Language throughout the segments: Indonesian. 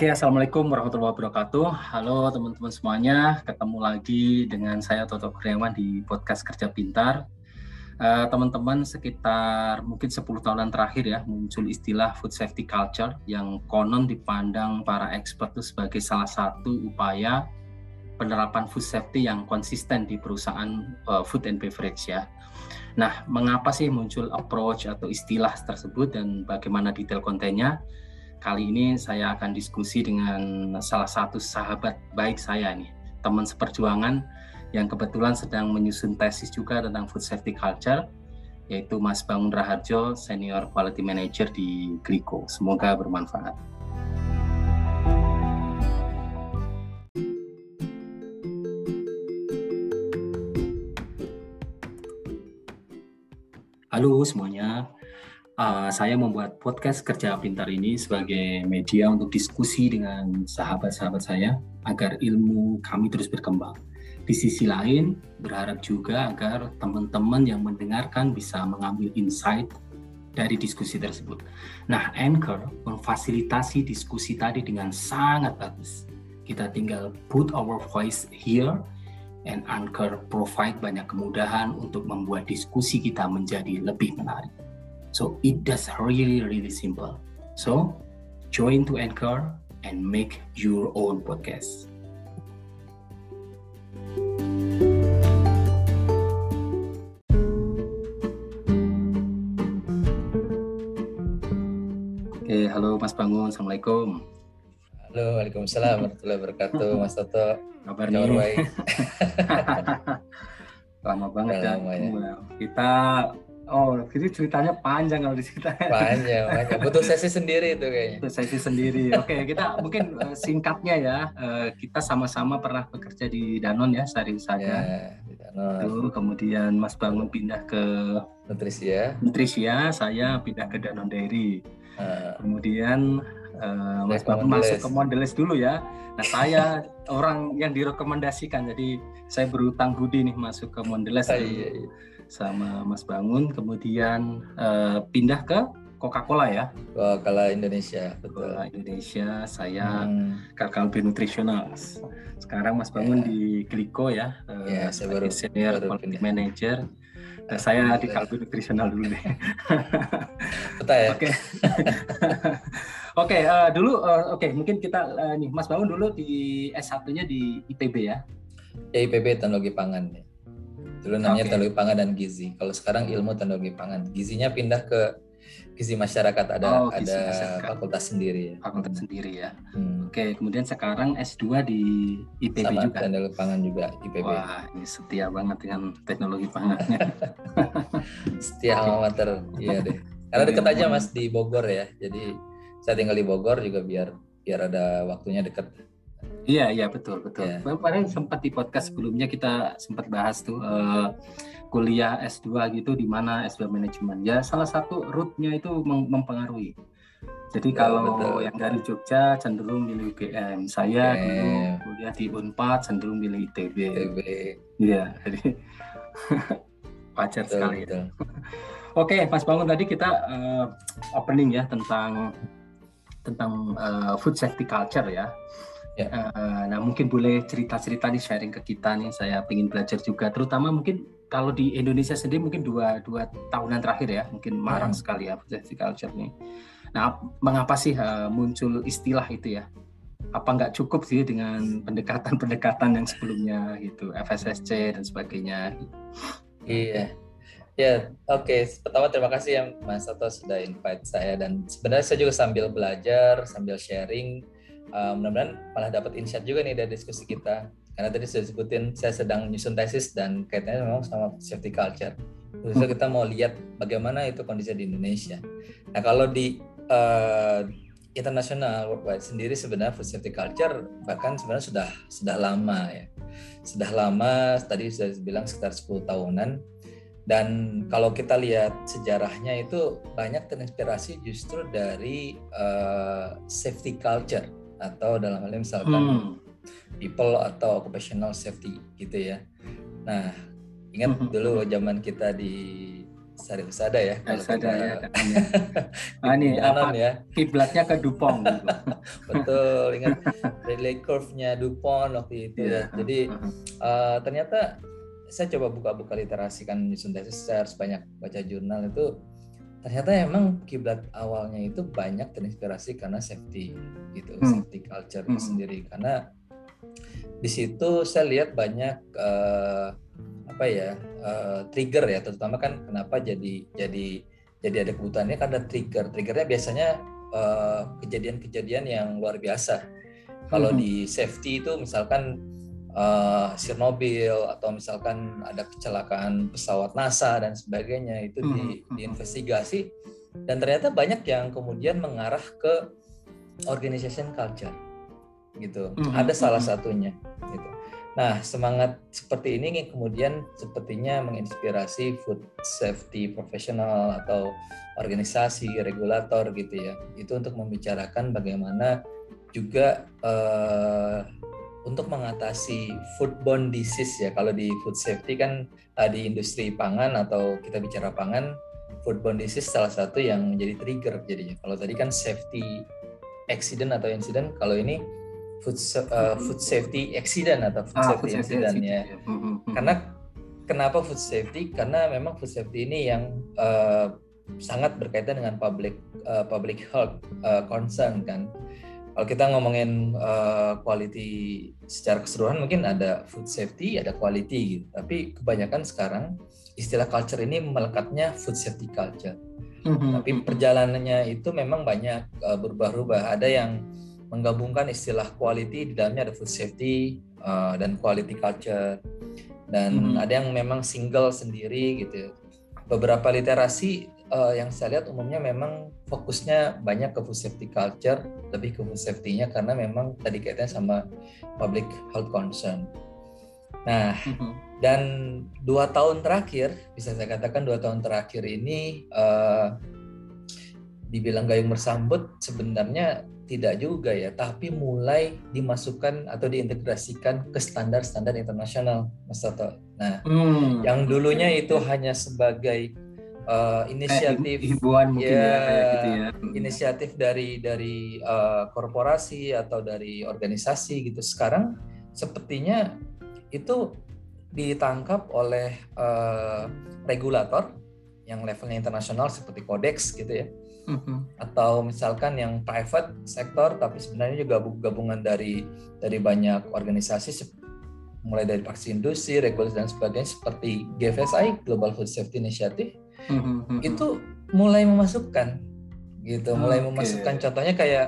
Oke, Assalamualaikum warahmatullahi wabarakatuh. Halo teman-teman semuanya, ketemu lagi dengan saya Toto Kurniawan di podcast Kerja Pintar. Uh, teman-teman sekitar mungkin 10 tahunan terakhir ya muncul istilah food safety culture yang konon dipandang para expert itu sebagai salah satu upaya penerapan food safety yang konsisten di perusahaan uh, food and beverage ya. Nah, mengapa sih muncul approach atau istilah tersebut dan bagaimana detail kontennya? Kali ini saya akan diskusi dengan salah satu sahabat baik saya nih, teman seperjuangan yang kebetulan sedang menyusun tesis juga tentang food safety culture, yaitu Mas Bangun Raharjo, Senior Quality Manager di Gliko. Semoga bermanfaat. Halo semuanya, uh, saya membuat podcast kerja pintar ini sebagai media untuk diskusi dengan sahabat-sahabat saya agar ilmu kami terus berkembang. Di sisi lain, berharap juga agar teman-teman yang mendengarkan bisa mengambil insight dari diskusi tersebut. Nah, Anchor memfasilitasi diskusi tadi dengan sangat bagus. Kita tinggal put our voice here and Anchor provide banyak kemudahan untuk membuat diskusi kita menjadi lebih menarik. So it does really, really simple. So join to Anchor and make your own podcast. Oke, halo Mas Bangun, Assalamualaikum. Halo, Waalaikumsalam warahmatullahi wabarakatuh, Mas Toto. Kabarnya baik. Lama banget ya. Lama ya. Kita Oh, jadi ceritanya panjang kalau diceritain. Panjang, panjang. Butuh sesi sendiri itu kayaknya. Butuh sesi sendiri. Oke, kita mungkin uh, singkatnya ya. Uh, kita sama-sama pernah bekerja di Danon ya, sehari saja. Ya, di Danon. Lalu kemudian Mas Bangun pindah ke Nutrisia. Nutrisia, saya pindah ke Danon Dairy. Uh, kemudian uh, Mas Bangun masuk ke Mondelez dulu ya. Nah, saya orang yang direkomendasikan. Jadi saya berutang budi nih masuk ke Mondelez. Oh, iya, iya sama Mas Bangun, kemudian uh, pindah ke Coca-Cola ya. Coca-Cola Indonesia, betul. Coca-Cola Indonesia, saya hmm. Kalkalbe Nutritional. Sekarang Mas Bangun yeah. di Gliko ya, uh, yeah, saya baru senior baru quality manager. Nah, saya di Kalbe Nutritional dulu deh. Betul ya. Oke. Oke, uh, dulu uh, oke okay, mungkin kita uh, nih Mas Bangun dulu di S1-nya di IPB ya. Ya IPB Teknologi Pangan ya. Dulu namanya okay. teknologi pangan dan gizi. Kalau sekarang ilmu teknologi pangan. Gizinya pindah ke gizi masyarakat ada oh, gizi ada masyarakat. fakultas sendiri ya. Fakultas hmm. sendiri ya. Hmm. Oke, kemudian sekarang S2 di IPB Sama, juga. teknologi pangan juga IPB. Wah, ini setia banget dengan teknologi pangannya. setia okay. amater. Iya deh. Karena deket aja Mas di Bogor ya. Jadi saya tinggal di Bogor juga biar biar ada waktunya deket Iya, iya betul, betul. Yeah. Kemarin sempat di podcast sebelumnya kita sempat bahas tuh uh, kuliah S2 gitu di mana S2 manajemen. Ya salah satu rootnya itu mempengaruhi. Jadi ya, kalau betul. yang dari Jogja cenderung milih UGM, saya yeah. dulu kuliah di Unpad cenderung milih ITB. ITB. Iya, jadi wajar betul, sekali. Ya. Oke, Mas Bangun tadi kita uh, opening ya tentang tentang uh, food safety culture ya. Ya. Uh, nah mungkin boleh cerita-cerita nih sharing ke kita nih. Saya ingin belajar juga, terutama mungkin kalau di Indonesia sendiri mungkin dua dua tahunan terakhir ya, mungkin marang hmm. sekali ya safety culture nih. Nah mengapa sih uh, muncul istilah itu ya? Apa nggak cukup sih dengan pendekatan-pendekatan yang sebelumnya gitu, FSSC dan sebagainya? Iya. Ya, oke. Okay. Pertama terima kasih ya Mas Soto sudah invite saya dan sebenarnya saya juga sambil belajar, sambil sharing uh, mudah-mudahan malah dapat insight juga nih dari diskusi kita. Karena tadi sudah disebutin saya sedang nyusun tesis dan kaitannya memang sama safety culture. Khususnya kita mau lihat bagaimana itu kondisi di Indonesia. Nah kalau di uh, internasional worldwide sendiri sebenarnya food safety culture bahkan sebenarnya sudah sudah lama ya. Sudah lama tadi sudah bilang sekitar 10 tahunan. Dan kalau kita lihat sejarahnya itu banyak terinspirasi justru dari uh, safety culture atau dalam hal ini misalkan hmm. people atau occupational safety gitu ya. Nah, ingat hmm. dulu zaman kita di harus ada ya harus ada kita... ya ah, ini apa ya kiblatnya ke Dupont gitu. betul ingat relay curve-nya Dupont waktu itu yeah. ya jadi uh, ternyata saya coba buka-buka literasi kan di Research banyak baca jurnal itu ternyata emang kiblat awalnya itu banyak terinspirasi karena safety gitu hmm. safety culture hmm. sendiri karena di situ saya lihat banyak uh, apa ya uh, trigger ya terutama kan kenapa jadi jadi jadi ada kebutuhannya karena trigger triggernya biasanya eh, kejadian-kejadian uh, yang luar biasa kalau hmm. di safety itu misalkan uh, Chernobyl atau misalkan ada kecelakaan pesawat NASA dan sebagainya itu di, hmm, hmm. diinvestigasi. Dan ternyata banyak yang kemudian mengarah ke organization culture gitu. Hmm, ada salah satunya gitu. Nah semangat seperti ini kemudian sepertinya menginspirasi food safety profesional atau organisasi regulator gitu ya. Itu untuk membicarakan bagaimana juga uh, untuk mengatasi foodborne disease ya. Kalau di food safety kan uh, di industri pangan atau kita bicara pangan foodborne disease salah satu yang menjadi trigger jadinya. Kalau tadi kan safety accident atau incident kalau ini food uh, food safety accident atau food ah, safety food incident safety, ya. -hmm. karena kenapa food safety? Karena memang food safety ini yang uh, sangat berkaitan dengan public uh, public health uh, concern kan kalau kita ngomongin uh, quality secara keseluruhan mungkin ada food safety, ada quality gitu. Tapi kebanyakan sekarang istilah culture ini melekatnya food safety culture. Mm-hmm. Tapi perjalanannya itu memang banyak uh, berubah-ubah. Ada yang menggabungkan istilah quality di dalamnya ada food safety uh, dan quality culture. Dan mm-hmm. ada yang memang single sendiri gitu. Beberapa literasi uh, yang saya lihat umumnya memang fokusnya banyak ke food safety culture, lebih ke food safety-nya karena memang tadi kaitannya sama public health concern. Nah, mm-hmm. dan dua tahun terakhir, bisa saya katakan dua tahun terakhir ini uh, dibilang gayung bersambut sebenarnya tidak juga ya, tapi mulai dimasukkan atau diintegrasikan ke standar-standar internasional, Mas Toto. Nah, hmm. yang dulunya itu hanya sebagai uh, inisiatif hiburan mungkin ya, ya, gitu ya. inisiatif dari dari uh, korporasi atau dari organisasi gitu sekarang sepertinya itu ditangkap oleh uh, regulator yang levelnya internasional seperti Codex gitu ya mm-hmm. atau misalkan yang private sektor tapi sebenarnya juga gabungan dari dari banyak organisasi mulai dari praksi industri, regulasi dan sebagainya seperti GFSI Global Food Safety Initiative hmm. itu mulai memasukkan gitu, mulai okay. memasukkan contohnya kayak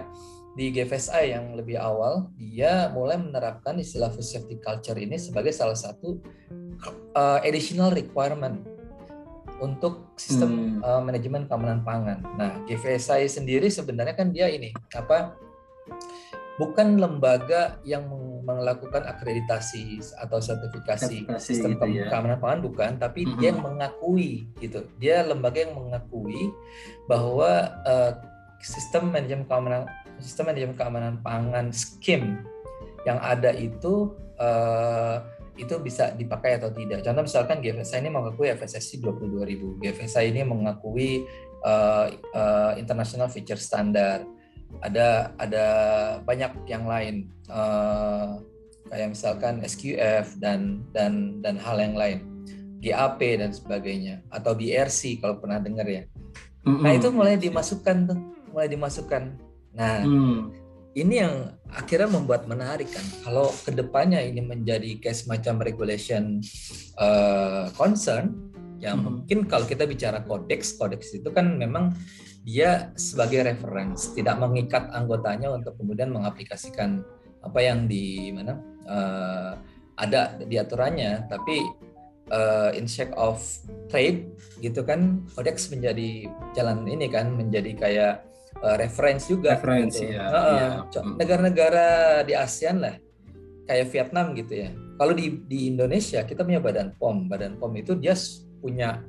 di GFSI yang lebih awal dia mulai menerapkan istilah food safety culture ini sebagai salah satu uh, additional requirement untuk sistem hmm. uh, manajemen keamanan pangan. Nah, GFSI sendiri sebenarnya kan dia ini apa bukan lembaga yang melakukan akreditasi atau sertifikasi sistem gitu ya. keamanan pangan bukan, tapi mm-hmm. dia yang mengakui gitu. Dia lembaga yang mengakui bahwa uh, sistem manajemen keamanan sistem manajemen keamanan pangan skim yang ada itu uh, itu bisa dipakai atau tidak. Contoh misalkan GFSI ini mengakui FSSC 22.000. GFSI ini mengakui uh, uh, International Feature Standard ada ada banyak yang lain. Uh, kayak misalkan SQF dan dan dan hal yang lain. GAP dan sebagainya. Atau BRC kalau pernah dengar ya. Mm-hmm. nah itu mulai dimasukkan tuh. Mulai dimasukkan. Nah mm. ini yang akhirnya membuat menarik kan. Kalau ke depannya ini menjadi kayak semacam regulation uh, concern yang mm-hmm. mungkin kalau kita bicara kodeks kodeks itu kan memang dia sebagai reference tidak mengikat anggotanya untuk kemudian mengaplikasikan apa yang di mana uh, ada di aturannya tapi uh, in sake of trade gitu kan kodeks menjadi jalan ini kan menjadi kayak uh, reference juga reference gitu. ya, uh, ya. negara-negara di ASEAN lah kayak Vietnam gitu ya kalau di di Indonesia kita punya badan POM badan POM itu dia punya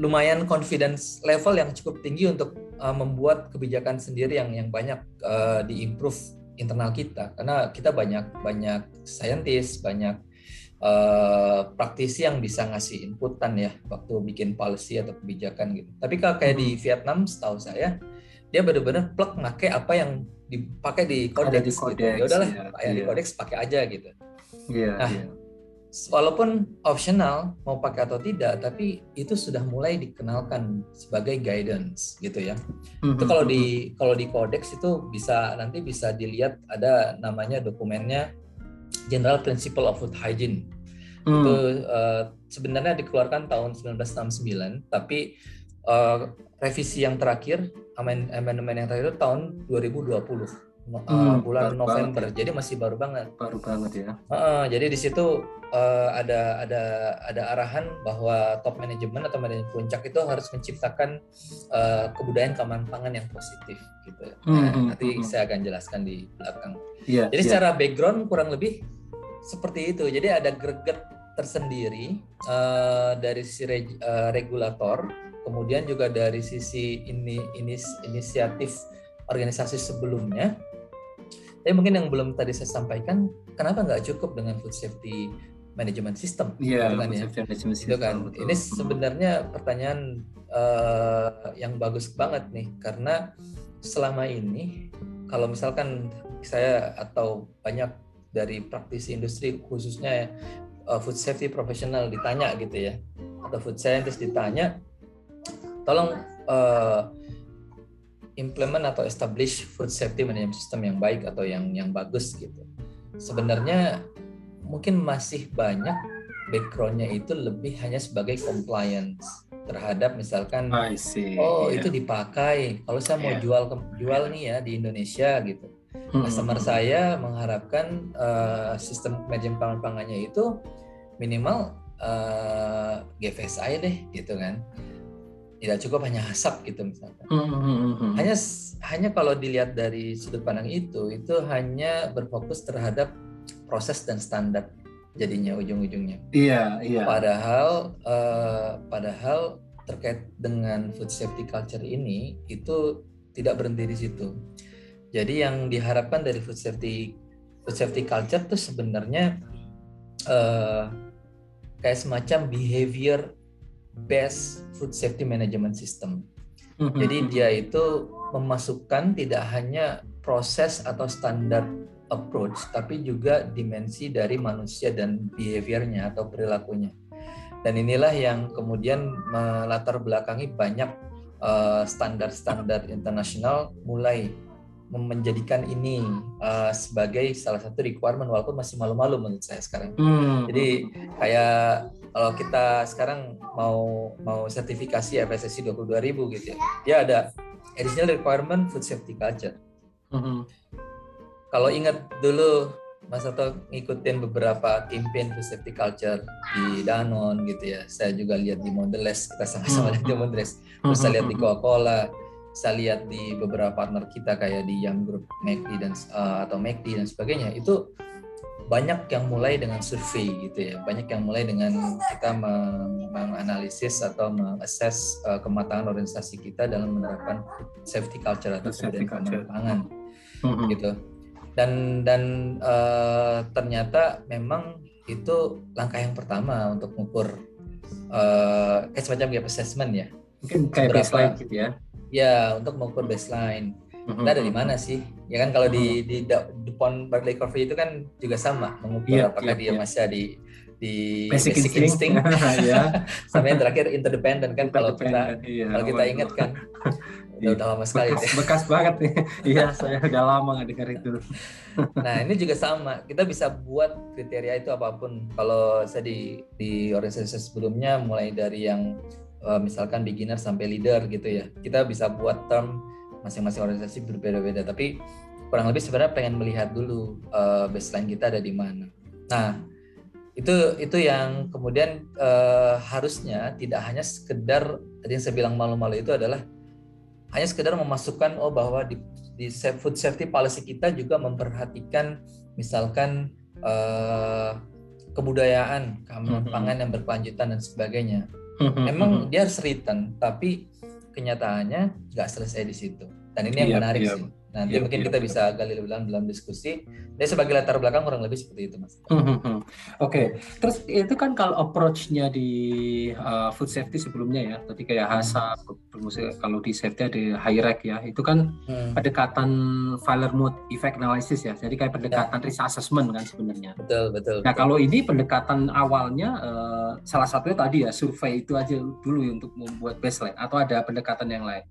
lumayan confidence level yang cukup tinggi untuk uh, membuat kebijakan sendiri yang yang banyak uh, diimprove internal kita karena kita banyak banyak scientist banyak uh, praktisi yang bisa ngasih inputan ya waktu bikin policy atau kebijakan gitu. Tapi kalau kayak di hmm. Vietnam, setahu saya dia benar-benar plug pakai apa yang dipakai di kodex, di kodex gitu. Ya udahlah, ya, yang di kodex pakai aja gitu. Yeah, nah, yeah. Walaupun optional mau pakai atau tidak, tapi itu sudah mulai dikenalkan sebagai guidance gitu ya. Mm-hmm. Itu kalau di hmm. kalau di kodex itu bisa nanti bisa dilihat ada namanya dokumennya General Principle of Food Hygiene. Mm. Itu uh, sebenarnya dikeluarkan tahun 1969, tapi uh, revisi yang terakhir amandemen yang terakhir itu tahun 2020 uh, hmm, bulan November ya. jadi masih baru banget baru banget ya uh, jadi di situ uh, ada ada ada arahan bahwa top manajemen atau manajemen puncak itu harus menciptakan uh, kebudayaan keamanan pangan yang positif gitu hmm, nah, hmm, nanti hmm. saya akan jelaskan di belakang yeah, jadi yeah. secara background kurang lebih seperti itu jadi ada greget tersendiri uh, dari sisi reg, uh, regulator kemudian juga dari sisi ini, ini inisiatif organisasi sebelumnya. Tapi mungkin yang belum tadi saya sampaikan, kenapa nggak cukup dengan food safety management system? Iya, gitu kan, ya? management system. Itu kan. Betul. Ini sebenarnya pertanyaan uh, yang bagus banget nih, karena selama ini kalau misalkan saya atau banyak dari praktisi industri khususnya uh, food safety profesional ditanya gitu ya, atau food scientist ditanya, tolong uh, implement atau establish food safety management system yang baik atau yang yang bagus gitu. Sebenarnya mungkin masih banyak backgroundnya itu lebih hanya sebagai compliance terhadap misalkan oh yeah. itu dipakai kalau saya mau yeah. jual jual nih ya di Indonesia gitu hmm. customer saya mengharapkan uh, sistem manajemen pangan pangannya itu minimal uh, GFSI deh gitu kan tidak cukup hanya asap gitu misalkan. Mm-hmm. Hanya hanya kalau dilihat dari sudut pandang itu itu hanya berfokus terhadap proses dan standar jadinya ujung-ujungnya. Iya, iya. Padahal uh, padahal terkait dengan food safety culture ini itu tidak berhenti di situ. Jadi yang diharapkan dari food safety food safety culture itu sebenarnya uh, kayak semacam behavior best food safety management system. Mm-hmm. Jadi dia itu memasukkan tidak hanya proses atau standar approach, tapi juga dimensi dari manusia dan behaviornya atau perilakunya. Dan inilah yang kemudian melatar belakangi banyak uh, standar-standar internasional mulai menjadikan ini uh, sebagai salah satu requirement walaupun masih malu-malu menurut saya sekarang. Hmm. Jadi kayak kalau kita sekarang mau mau sertifikasi FSSC 22.000 gitu ya, dia ada additional requirement food safety culture. Hmm. Kalau ingat dulu Mas Ato ngikutin beberapa campaign food safety culture di Danone gitu ya. Saya juga lihat di Mondelez, kita sama-sama lihat di Mondelez. Terus saya lihat di Coca-Cola saya lihat di beberapa partner kita kayak di Yum Group, McD dan uh, atau McD dan sebagainya itu banyak yang mulai dengan survei gitu ya banyak yang mulai dengan kita menganalisis atau mengakses uh, kematangan organisasi kita dalam menerapkan safety culture atau safety culture. pangan mm-hmm. gitu dan dan uh, ternyata memang itu langkah yang pertama untuk mengukur uh, kayak semacam gap assessment ya mungkin kayak baseline gitu ya ya untuk mengukur baseline mm-hmm. kita dari mana sih ya kan kalau di di Dupont Barclay Curve itu kan juga sama mengukur yeah, apakah yeah, dia yeah. masih di di basic, basic instinct, instinct. ya. sampai yang terakhir interdependent kan kalau kita iya, kalau kita ingat kan. Udah, udah lama sekali bekas, bekas banget nih. Iya saya udah lama nggak dengar itu. Nah ini juga sama. Kita bisa buat kriteria itu apa pun. Kalau saya di di organisasi sebelumnya mulai dari yang uh, misalkan beginner sampai leader gitu ya. Kita bisa buat term masing-masing organisasi berbeda-beda tapi kurang lebih sebenarnya pengen melihat dulu uh, baseline kita ada di mana nah itu itu yang kemudian uh, harusnya tidak hanya sekedar tadi yang saya bilang malu-malu itu adalah hanya sekedar memasukkan oh bahwa di, di food safety policy kita juga memperhatikan misalkan uh, kebudayaan keamanan mm-hmm. pangan yang berkelanjutan dan sebagainya Mm-hmm. Emang dia harus written, tapi kenyataannya nggak selesai di situ. Dan ini yang yeah, menarik yeah. sih. Nanti ya, mungkin ya, kita ya. bisa gali lebih dalam dalam diskusi. Jadi sebagai latar belakang kurang lebih seperti itu, Mas. Hmm, hmm. Oke, okay. terus itu kan kalau approach-nya di uh, food safety sebelumnya ya, tadi kayak HASA, hmm. kalau di safety ada high rec ya, itu kan hmm. pendekatan failure mode effect analysis ya, jadi kayak pendekatan ya. risk assessment kan sebenarnya. Betul, betul. Nah betul. kalau ini pendekatan awalnya uh, salah satunya tadi ya survei itu aja dulu untuk membuat baseline atau ada pendekatan yang lain?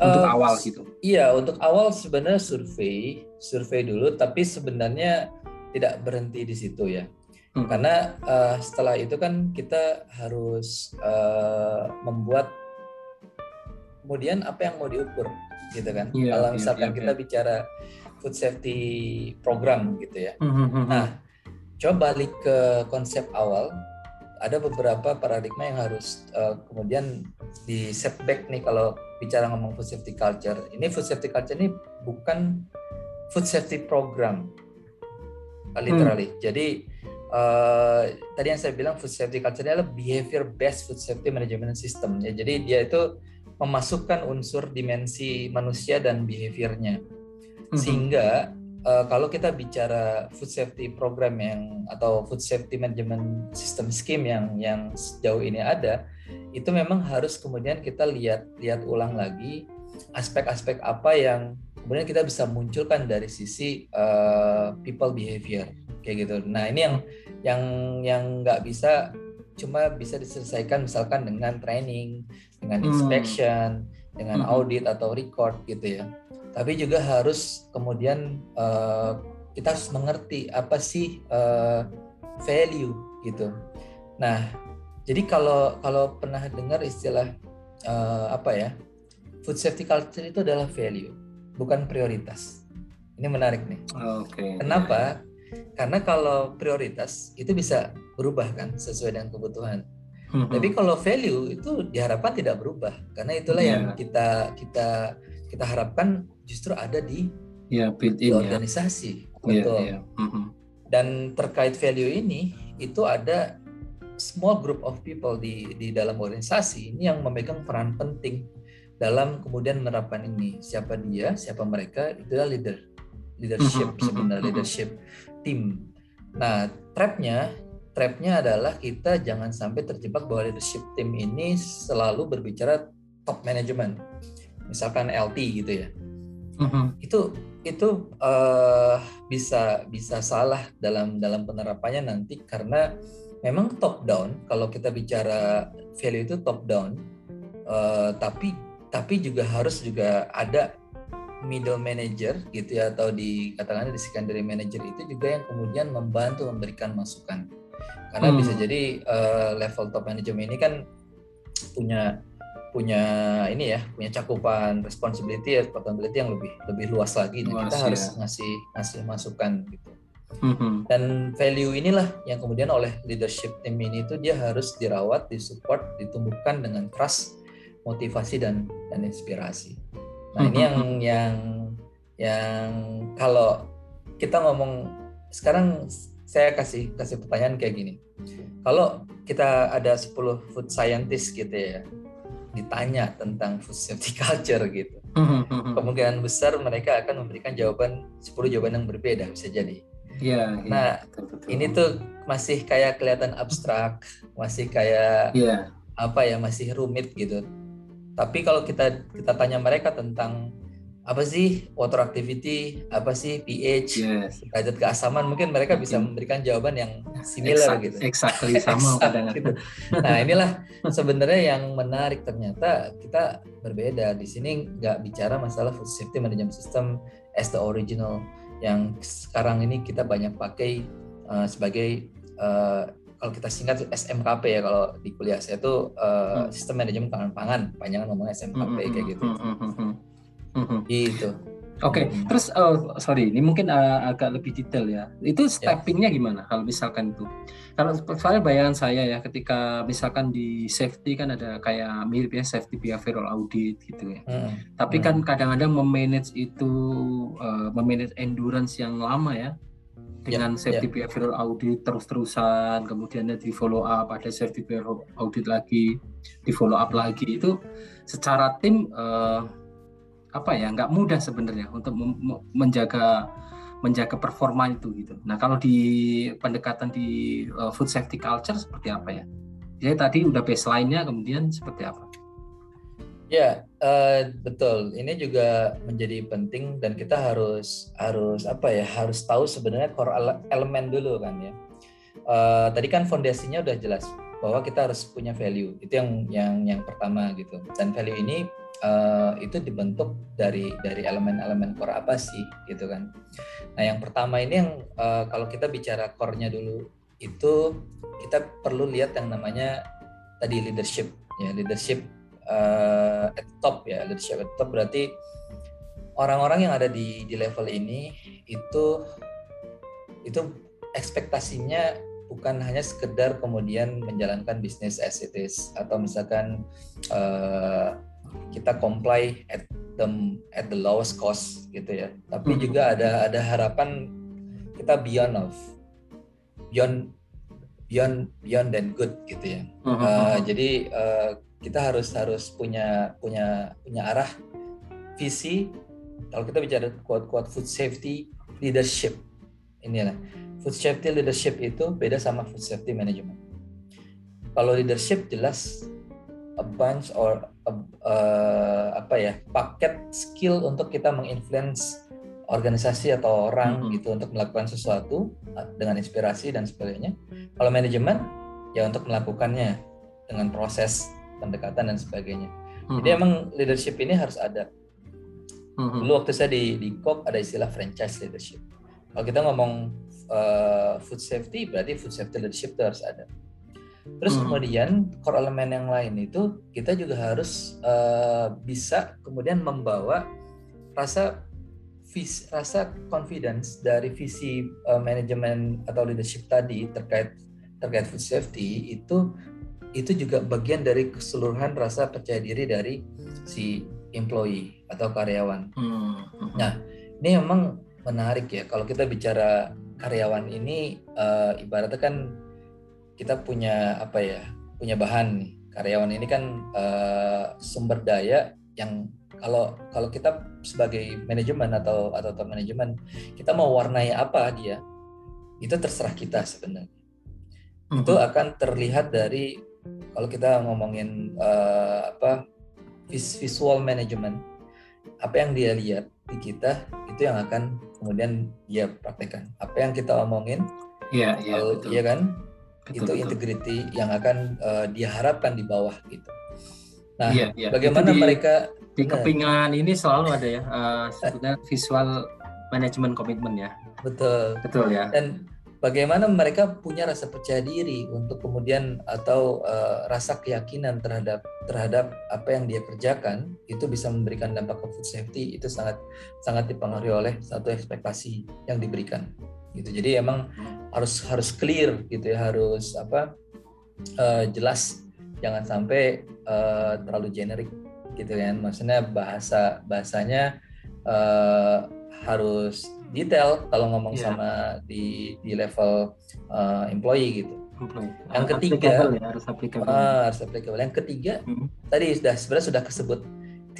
Untuk uh, awal gitu. Iya, untuk awal sebenarnya survei, survei dulu, tapi sebenarnya tidak berhenti di situ ya. Hmm. Karena uh, setelah itu kan kita harus uh, membuat kemudian apa yang mau diukur gitu kan. Yeah, Kalau iya, misalkan yeah, yeah, kita yeah. bicara food safety program gitu ya. Hmm, hmm, hmm, nah, coba balik ke konsep awal ada beberapa paradigma yang harus uh, kemudian di setback nih kalau bicara ngomong food safety culture. Ini food safety culture ini bukan food safety program, literally. Hmm. Jadi uh, tadi yang saya bilang food safety culture adalah behavior based food safety management system. Ya, jadi dia itu memasukkan unsur dimensi manusia dan behaviornya, hmm. sehingga uh, kalau kita bicara food safety program yang atau food safety management system scheme yang yang sejauh ini ada itu memang harus kemudian kita lihat lihat ulang lagi aspek-aspek apa yang kemudian kita bisa munculkan dari sisi uh, people behavior kayak gitu. Nah ini yang yang yang nggak bisa cuma bisa diselesaikan misalkan dengan training, dengan hmm. inspection, hmm. dengan audit atau record gitu ya tapi juga harus kemudian uh, kita harus mengerti apa sih uh, value gitu. Nah, jadi kalau kalau pernah dengar istilah uh, apa ya, food safety culture itu adalah value, bukan prioritas. Ini menarik nih. Oke. Okay. Kenapa? Karena kalau prioritas itu bisa berubah kan sesuai dengan kebutuhan. Hmm. Tapi kalau value itu diharapkan tidak berubah karena itulah yeah. yang kita kita kita harapkan justru ada di, ya, di ya. organisasi ya. betul yeah, yeah. Mm-hmm. dan terkait value ini itu ada small group of people di di dalam organisasi ini yang memegang peran penting dalam kemudian menerapkan ini siapa dia siapa mereka itulah leader leadership mm-hmm. sebenarnya mm-hmm. leadership tim nah trapnya trapnya adalah kita jangan sampai terjebak bahwa leadership tim ini selalu berbicara top management misalkan LT gitu ya uh-huh. itu itu uh, bisa bisa salah dalam dalam penerapannya nanti karena memang top down kalau kita bicara value itu top down uh, tapi tapi juga harus juga ada middle manager gitu ya atau di katakanlah di secondary manager itu juga yang kemudian membantu memberikan masukan karena hmm. bisa jadi uh, level top manajemen ini kan punya punya ini ya punya cakupan responsibility responsibility yang lebih lebih luas lagi luas, kita ya. harus ngasih ngasih masukan gitu mm-hmm. dan value inilah yang kemudian oleh leadership team ini itu dia harus dirawat disupport ditumbuhkan dengan trust motivasi dan dan inspirasi nah mm-hmm. ini yang yang yang kalau kita ngomong sekarang saya kasih kasih pertanyaan kayak gini kalau kita ada 10 food scientist gitu ya ditanya tentang food safety culture gitu. Hmm, hmm, hmm. Kemungkinan besar mereka akan memberikan jawaban 10 jawaban yang berbeda bisa jadi. Iya. nah, betul, betul. ini tuh masih kayak kelihatan abstrak, masih kayak yeah. apa ya, masih rumit gitu. Tapi kalau kita kita tanya mereka tentang apa sih water activity, apa sih pH, yes. derajat keasaman, mungkin mereka bisa memberikan jawaban yang similar exact, gitu. Exactly sama kadang gitu. Nah inilah sebenarnya yang menarik ternyata kita berbeda di sini nggak bicara masalah food safety management system as the original yang sekarang ini kita banyak pakai uh, sebagai uh, kalau kita singkat SMKP ya kalau di kuliah saya itu uh, hmm. sistem manajemen pangan pangan panjangan ngomongnya SMKP hmm, hmm kayak hmm, gitu. Hmm, hmm. Gitu. Oke, okay. Terus uh, sorry, ini mungkin uh, agak lebih detail ya. Itu ya. steppingnya gimana? Kalau misalkan itu, kalau soalnya bayangan saya ya, ketika misalkan di safety kan ada kayak mirip ya safety behavioral audit gitu ya. Hmm. Tapi kan hmm. kan kadang-kadang memanage itu, uh, memanage endurance yang lama ya, dengan ya, safety yeah. behavioral audit terus-terusan, kemudian di follow up, ada safety behavioral audit lagi, di follow up lagi itu secara tim. Uh, apa ya nggak mudah sebenarnya untuk menjaga menjaga performa itu gitu. Nah kalau di pendekatan di uh, food safety culture seperti apa ya? Jadi tadi udah baseline-nya kemudian seperti apa? Ya uh, betul. Ini juga menjadi penting dan kita harus harus apa ya harus tahu sebenarnya core elemen dulu kan ya. Uh, tadi kan fondasinya udah jelas bahwa kita harus punya value itu yang yang yang pertama gitu dan value ini uh, itu dibentuk dari dari elemen-elemen core apa sih gitu kan. Nah yang pertama ini yang uh, kalau kita bicara core-nya dulu itu kita perlu lihat yang namanya tadi leadership ya leadership uh, at top ya leadership at top. Berarti orang-orang yang ada di di level ini itu itu ekspektasinya bukan hanya sekedar kemudian menjalankan bisnis as it is atau misalkan uh, kita comply at the at the lowest cost gitu ya. Tapi hmm. juga ada ada harapan kita beyond of beyond beyond beyond dan good gitu ya. Uh, uh, jadi uh, kita harus harus punya punya punya arah visi. Kalau kita bicara quote food safety leadership inilah. Food safety leadership itu beda sama food safety management. Kalau leadership jelas a bunch or a, uh, apa ya paket skill untuk kita menginfluence organisasi atau orang mm -hmm. gitu untuk melakukan sesuatu dengan inspirasi dan sebagainya. Kalau manajemen ya untuk melakukannya dengan proses pendekatan dan sebagainya. Mm -hmm. Jadi emang leadership ini harus ada. Mm -hmm. Dulu waktu saya di di COP ada istilah franchise leadership. Kalau kita ngomong uh, food safety berarti food safety leadership itu harus ada. Terus hmm. kemudian core elemen yang lain itu kita juga harus uh, bisa kemudian membawa rasa vis, rasa confidence dari visi uh, manajemen atau leadership tadi terkait terkait food safety itu itu juga bagian dari keseluruhan rasa percaya diri dari si employee atau karyawan. Hmm. Nah, ini memang menarik ya kalau kita bicara karyawan ini uh, ibaratnya kan kita punya apa ya punya bahan. Nih karyawan ini kan uh, sumber daya yang kalau kalau kita sebagai manajemen atau atau top manajemen kita mau warnai apa dia itu terserah kita sebenarnya. Mm-hmm. itu akan terlihat dari kalau kita ngomongin uh, apa visual management apa yang dia lihat di kita itu yang akan kemudian dia praktekkan. Apa yang kita omongin iya iya iya kan betul, itu betul. integrity yang akan uh, diharapkan di bawah gitu. Nah ya, ya. bagaimana di, mereka di kepingan ini selalu ada ya uh, sebenarnya visual manajemen komitmen ya. Betul. Betul ya. Dan bagaimana mereka punya rasa percaya diri untuk kemudian atau uh, rasa keyakinan terhadap terhadap apa yang dia kerjakan itu bisa memberikan dampak ke food safety itu sangat sangat dipengaruhi oleh satu ekspektasi yang diberikan gitu jadi emang harus harus clear gitu ya harus apa uh, jelas jangan sampai uh, terlalu generik gitu kan maksudnya bahasa bahasanya uh, harus detail kalau ngomong yeah. sama di di level uh, employee gitu. Employee. Yang ketiga ya, harus applicable. Uh, harus applicable. Yang ketiga hmm. tadi sudah sebenarnya sudah kesebut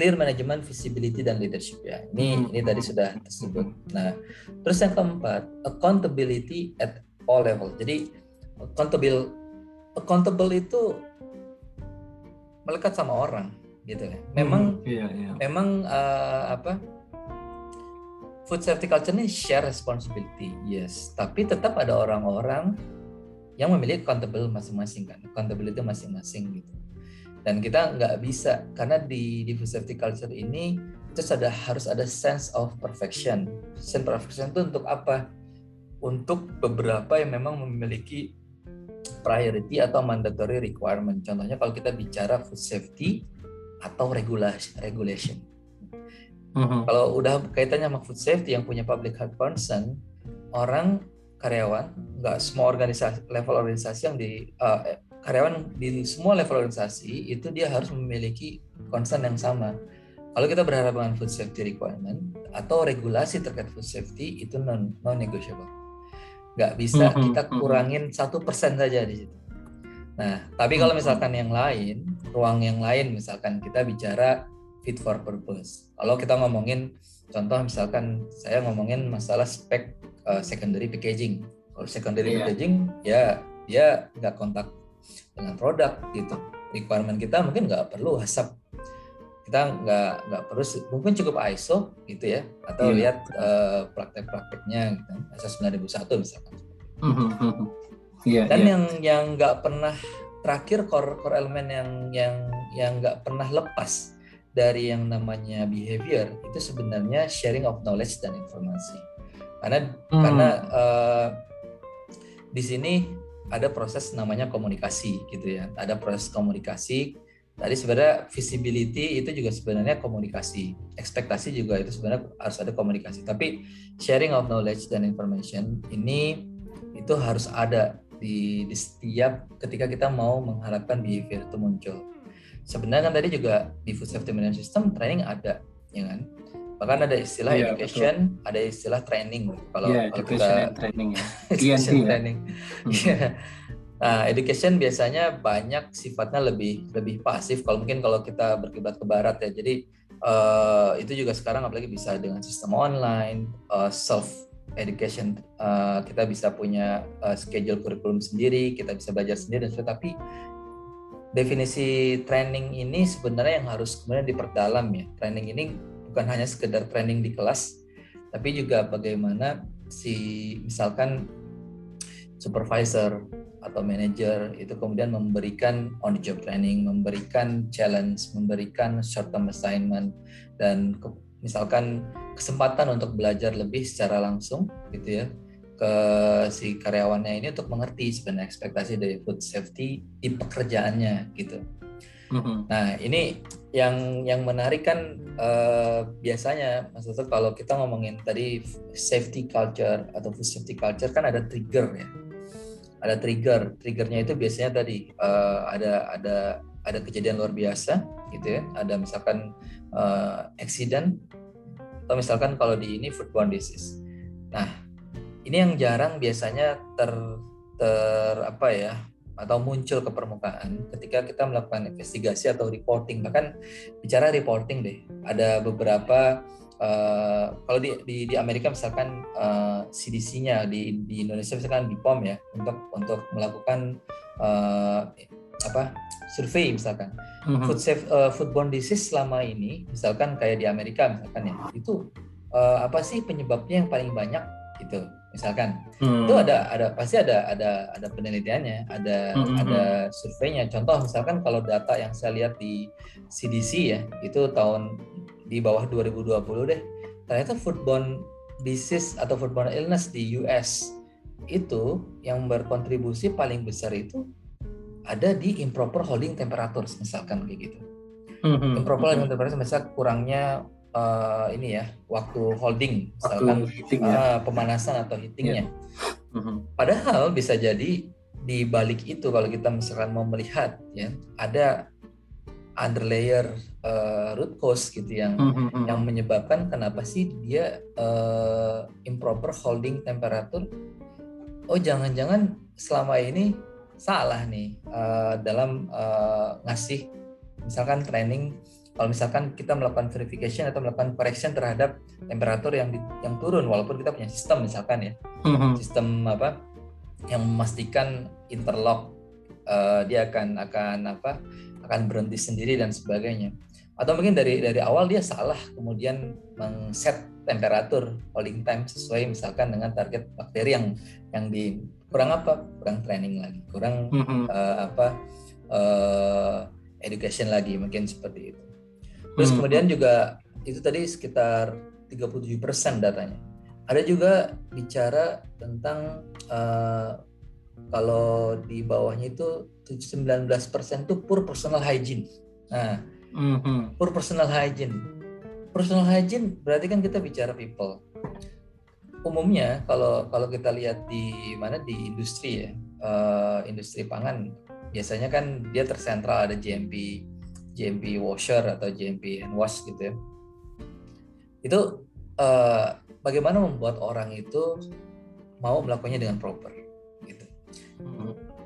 clear management, visibility dan leadership ya. Ini hmm. ini tadi sudah tersebut. Nah, terus yang keempat accountability at all level. Jadi accountable accountable itu melekat sama orang gitu ya. Memang hmm, iya, iya. memang uh, apa food safety culture ini share responsibility, yes. Tapi tetap ada orang-orang yang memiliki accountable masing-masing kan, accountability masing-masing gitu. Dan kita nggak bisa karena di food safety culture ini itu ada harus ada sense of perfection. Sense of perfection itu untuk apa? Untuk beberapa yang memang memiliki priority atau mandatory requirement. Contohnya kalau kita bicara food safety atau regulation hmm Kalau udah kaitannya sama food safety yang punya public health concern, orang karyawan nggak semua organisasi level organisasi yang di uh, karyawan di semua level organisasi itu dia harus memiliki concern yang sama. Kalau kita berharap dengan food safety requirement atau regulasi terkait food safety itu non non negotiable. Nggak bisa kita kurangin satu persen saja di situ. Nah, tapi kalau misalkan yang lain, ruang yang lain, misalkan kita bicara fit for purpose. Kalau kita ngomongin contoh misalkan saya ngomongin masalah spek uh, secondary packaging. Kalau secondary yeah. packaging ya dia nggak kontak dengan produk gitu. Requirement kita mungkin nggak perlu asap kita nggak nggak perlu mungkin cukup ISO gitu ya atau yeah. lihat uh, praktek-prakteknya gitu ISO 9001 misalkan. Yeah, Dan yeah. yang yang nggak pernah terakhir core core elemen yang yang yang nggak pernah lepas dari yang namanya behavior itu sebenarnya sharing of knowledge dan informasi karena hmm. karena uh, di sini ada proses namanya komunikasi gitu ya. Ada proses komunikasi. Tadi sebenarnya visibility itu juga sebenarnya komunikasi. Ekspektasi juga itu sebenarnya harus ada komunikasi. Tapi sharing of knowledge dan information ini itu harus ada di, di setiap ketika kita mau mengharapkan behavior itu muncul. Sebenarnya kan tadi juga di food safety management system training ada ya kan bahkan ada istilah yeah, education betul. ada istilah training kalau yeah, kalau kita and training ya education ya. training hmm. yeah. nah education biasanya banyak sifatnya lebih lebih pasif kalau mungkin kalau kita berkiblat ke barat ya jadi uh, itu juga sekarang apalagi bisa dengan sistem online uh, self education uh, kita bisa punya uh, schedule kurikulum sendiri kita bisa belajar sendiri dan tapi definisi training ini sebenarnya yang harus kemudian diperdalam ya. Training ini bukan hanya sekedar training di kelas, tapi juga bagaimana si misalkan supervisor atau manager itu kemudian memberikan on the job training, memberikan challenge, memberikan short term assignment dan ke, misalkan kesempatan untuk belajar lebih secara langsung gitu ya ke si karyawannya ini untuk mengerti sebenarnya ekspektasi dari food safety di pekerjaannya gitu. Mm-hmm. Nah ini yang yang menarik kan uh, biasanya Mas kalau kita ngomongin tadi safety culture atau food safety culture kan ada trigger ya. Ada trigger, triggernya itu biasanya tadi uh, ada ada ada kejadian luar biasa gitu ya. Ada misalkan uh, accident atau misalkan kalau di ini foodborne disease. Nah ini yang jarang biasanya ter ter apa ya atau muncul ke permukaan ketika kita melakukan investigasi atau reporting. Bahkan bicara reporting deh ada beberapa uh, kalau di, di di Amerika misalkan uh, eh, CDC-nya di di Indonesia misalkan di POM ya untuk untuk melakukan uh, apa survei misalkan. Mm-hmm. food safe uh, foodborne disease selama ini misalkan kayak di Amerika misalkan ya itu uh, apa sih penyebabnya yang paling banyak gitu misalkan hmm. itu ada ada pasti ada ada ada penelitiannya ada hmm. ada surveinya contoh misalkan kalau data yang saya lihat di CDC ya itu tahun di bawah 2020 deh ternyata foodborne disease atau foodborne illness di US itu yang berkontribusi paling besar itu ada di improper holding temperature misalkan kayak gitu hmm. improper holding temperature misalnya kurangnya uh, ini ya waktu holding misalkan heating, uh, ya. Pemanasan atau heatingnya. Yeah. Uh-huh. Padahal bisa jadi di balik itu kalau kita misalkan mau melihat ya ada underlayer uh, root cause gitu yang uh-huh. yang menyebabkan kenapa sih dia uh, improper holding temperature. Oh jangan-jangan selama ini salah nih uh, dalam uh, ngasih misalkan training kalau misalkan kita melakukan verification atau melakukan correction terhadap temperatur yang di, yang turun walaupun kita punya sistem misalkan ya mm-hmm. sistem apa yang memastikan interlock uh, dia akan akan apa akan berhenti sendiri dan sebagainya atau mungkin dari dari awal dia salah kemudian mengset temperatur holding time sesuai misalkan dengan target bakteri yang yang di kurang apa kurang training lagi kurang mm-hmm. uh, apa uh, education lagi mungkin seperti itu Terus hmm. kemudian juga itu tadi sekitar 37% datanya. Ada juga bicara tentang uh, kalau di bawahnya itu 19% itu poor personal hygiene. Nah, mm-hmm. poor personal hygiene. Personal hygiene berarti kan kita bicara people. Umumnya kalau kalau kita lihat di mana di industri ya, uh, industri pangan biasanya kan dia tersentral ada GMP GMP washer atau GMP hand wash gitu ya. Itu uh, bagaimana membuat orang itu mau melakukannya dengan proper gitu.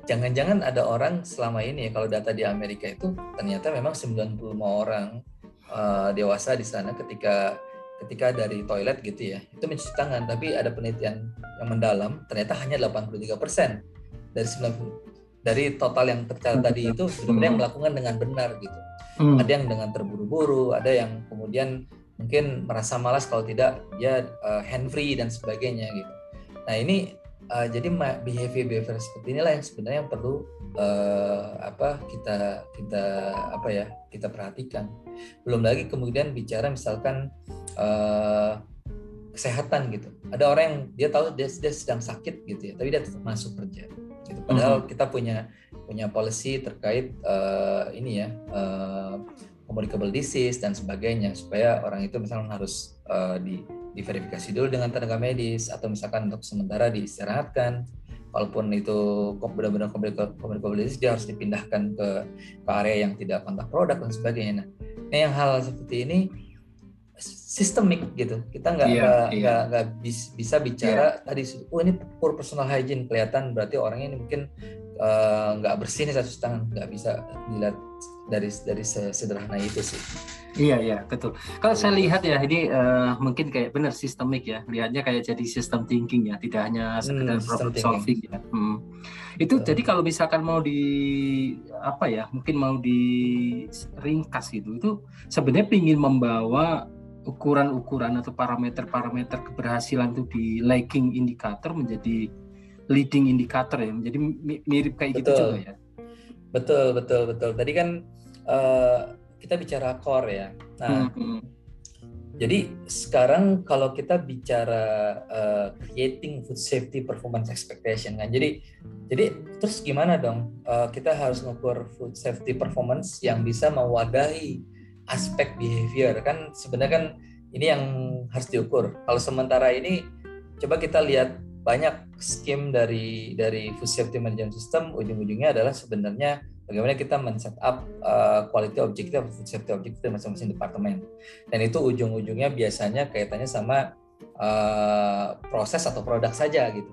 Jangan-jangan ada orang selama ini ya kalau data di Amerika itu ternyata memang 95 orang uh, dewasa di sana ketika ketika dari toilet gitu ya itu mencuci tangan. Tapi ada penelitian yang mendalam ternyata hanya 83 persen dari 90 dari total yang tercatat tadi itu sebenarnya yang melakukan dengan benar gitu. Hmm. ada yang dengan terburu-buru ada yang kemudian mungkin merasa malas kalau tidak dia uh, hand free dan sebagainya gitu. Nah ini uh, jadi behavior behavior seperti inilah yang sebenarnya yang perlu uh, apa kita kita apa ya kita perhatikan. Belum lagi kemudian bicara misalkan uh, kesehatan gitu. Ada orang yang dia tahu dia, dia sedang sakit gitu ya tapi dia tetap masuk kerja gitu. Padahal mm-hmm. kita punya punya policy terkait uh, ini ya uh, communicable disease dan sebagainya. Supaya orang itu misalnya harus uh, di diverifikasi dulu dengan tenaga medis atau misalkan untuk sementara diistirahatkan. Walaupun itu benar-benar communicable disease dia harus dipindahkan ke, ke area yang tidak kontak produk dan sebagainya. Nah, nah yang hal seperti ini sistemik gitu kita nggak yeah, nggak yeah. nggak bisa bicara yeah. tadi oh ini poor personal hygiene kelihatan berarti orangnya ini mungkin Eh, nggak uh, bersih nih satu tangan nggak bisa dilihat dari dari sederhana itu sih. Iya iya betul. Kalau saya lihat ya ini uh, mungkin kayak benar sistemik ya, lihatnya kayak jadi sistem thinking ya, tidak hanya sekedar hmm, problem solving ya. Hmm. Itu jadi kalau misalkan mau di apa ya, mungkin mau di ringkas gitu, itu sebenarnya ingin membawa ukuran-ukuran atau parameter-parameter keberhasilan itu di lagging indikator menjadi leading indicator ya. Jadi mirip kayak gitu betul. gitu juga ya. Betul betul betul. Tadi kan uh, kita bicara core ya. Nah hmm. jadi sekarang kalau kita bicara uh, creating food safety performance expectation kan. Jadi jadi terus gimana dong uh, kita harus mengukur food safety performance yang bisa mewadahi aspek behavior. Kan sebenarnya kan ini yang harus diukur. Kalau sementara ini coba kita lihat banyak skim dari dari food safety management system. Ujung-ujungnya adalah sebenarnya bagaimana kita men-set up uh, quality objective food safety objective masing-masing departemen. Dan itu ujung-ujungnya biasanya kaitannya sama uh, proses atau produk saja gitu.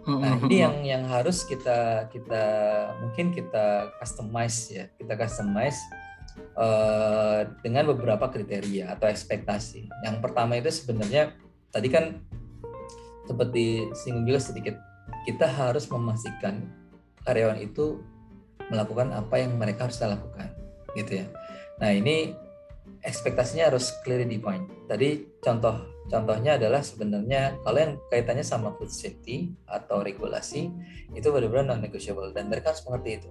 Nah ini yang yang harus kita kita mungkin kita customize ya. Kita customize uh, dengan beberapa kriteria atau ekspektasi. Yang pertama itu sebenarnya tadi kan seperti singgung juga sedikit kita harus memastikan karyawan itu melakukan apa yang mereka harus lakukan gitu ya. Nah ini ekspektasinya harus clearly defined. Tadi contoh contohnya adalah sebenarnya kalau yang kaitannya sama food safety atau regulasi itu benar-benar non negotiable dan mereka harus mengerti itu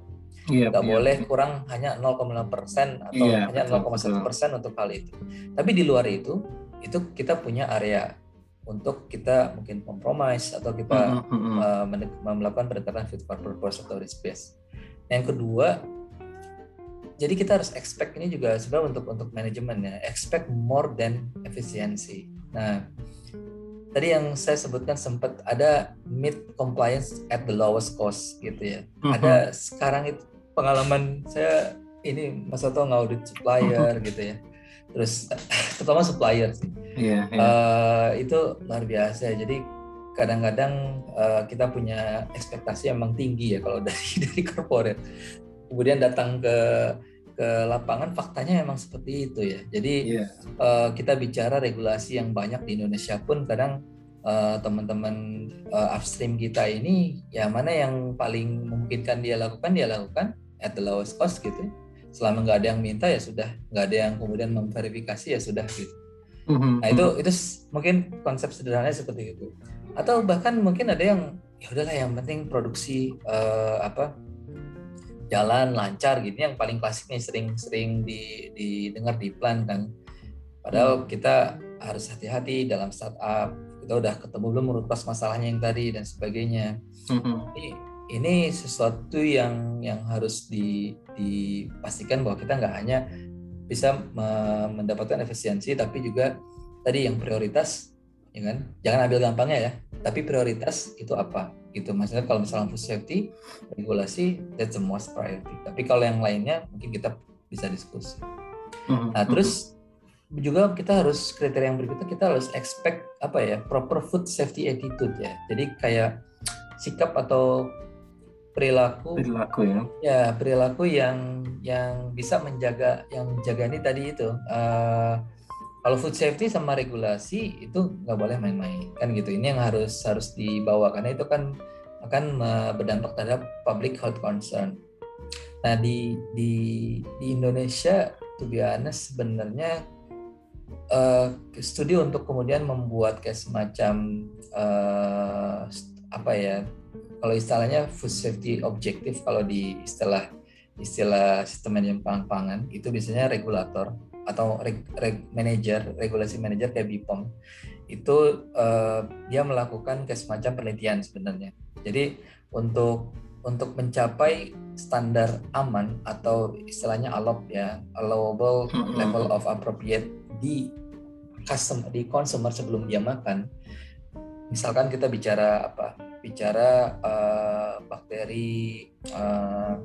Iya, nggak iya, boleh kurang hanya 0,5 persen atau iya, hanya 0,1 persen untuk hal itu. Tapi di luar itu, itu kita punya area untuk kita mungkin kompromis atau kita mm -hmm. uh, melakukan pendekatan fit for purpose atau risk based. Yang kedua, jadi kita harus expect ini juga sebenarnya untuk untuk manajemen ya, expect more than efisiensi. Nah, tadi yang saya sebutkan sempat ada meet compliance at the lowest cost gitu ya. Mm -hmm. Ada sekarang itu pengalaman saya ini Mas Oto ngaudit supplier gitu ya terus terutama supplier sih yeah, yeah. Uh, itu luar biasa jadi kadang-kadang uh, kita punya ekspektasi emang tinggi ya kalau dari dari corporate kemudian datang ke ke lapangan faktanya emang seperti itu ya jadi yeah. Iya. uh, kita bicara regulasi yang banyak di Indonesia pun kadang uh, teman-teman uh, upstream kita ini ya mana yang paling memungkinkan dia lakukan dia lakukan at the lowest cost gitu. Selama nggak ada yang minta ya sudah. Nggak ada yang kemudian memverifikasi ya sudah gitu. Mm-hmm. nah itu itu mungkin konsep sederhananya seperti itu. Atau bahkan mungkin ada yang ya udahlah yang penting produksi uh, apa jalan lancar gitu. Yang paling klasik nih sering-sering di, didengar di plan kan. Padahal mm. kita harus hati-hati dalam startup. Kita udah ketemu belum menurut masalahnya yang tadi dan sebagainya. Mm-hmm. Jadi, ini sesuatu yang yang harus di, dipastikan bahwa kita nggak hanya bisa mendapatkan efisiensi tapi juga tadi yang prioritas ya kan? Jangan ambil gampangnya ya tapi prioritas itu apa? Gitu. Maksudnya kalau misalnya food safety regulasi that's the most priority. Tapi kalau yang lainnya mungkin kita bisa diskusi. Mm-hmm. nah terus juga kita harus kriteria yang berikutnya kita harus expect apa ya proper food safety attitude ya. Jadi kayak sikap atau perilaku. Perilaku ya. Ya perilaku yang yang bisa menjaga yang menjaga ini tadi itu uh, kalau food safety sama regulasi itu nggak boleh main-main kan gitu. Ini yang harus harus dibawa karena itu kan akan berdampak terhadap public health concern. Nah di di di Indonesia to be honest sebenarnya uh, studi untuk kemudian membuat kayak semacam uh, apa ya kalau istilahnya food safety objektif kalau di istilah istilah sistem manajemen pangan itu biasanya regulator atau reg, reg, manager regulasi manager kayak BPOM itu uh, dia melakukan kayak semacam penelitian sebenarnya. Jadi untuk untuk mencapai standar aman atau istilahnya ALOP ya allowable level of appropriate di customer di consumer sebelum dia makan misalkan kita bicara apa bicara uh, bakteri uh,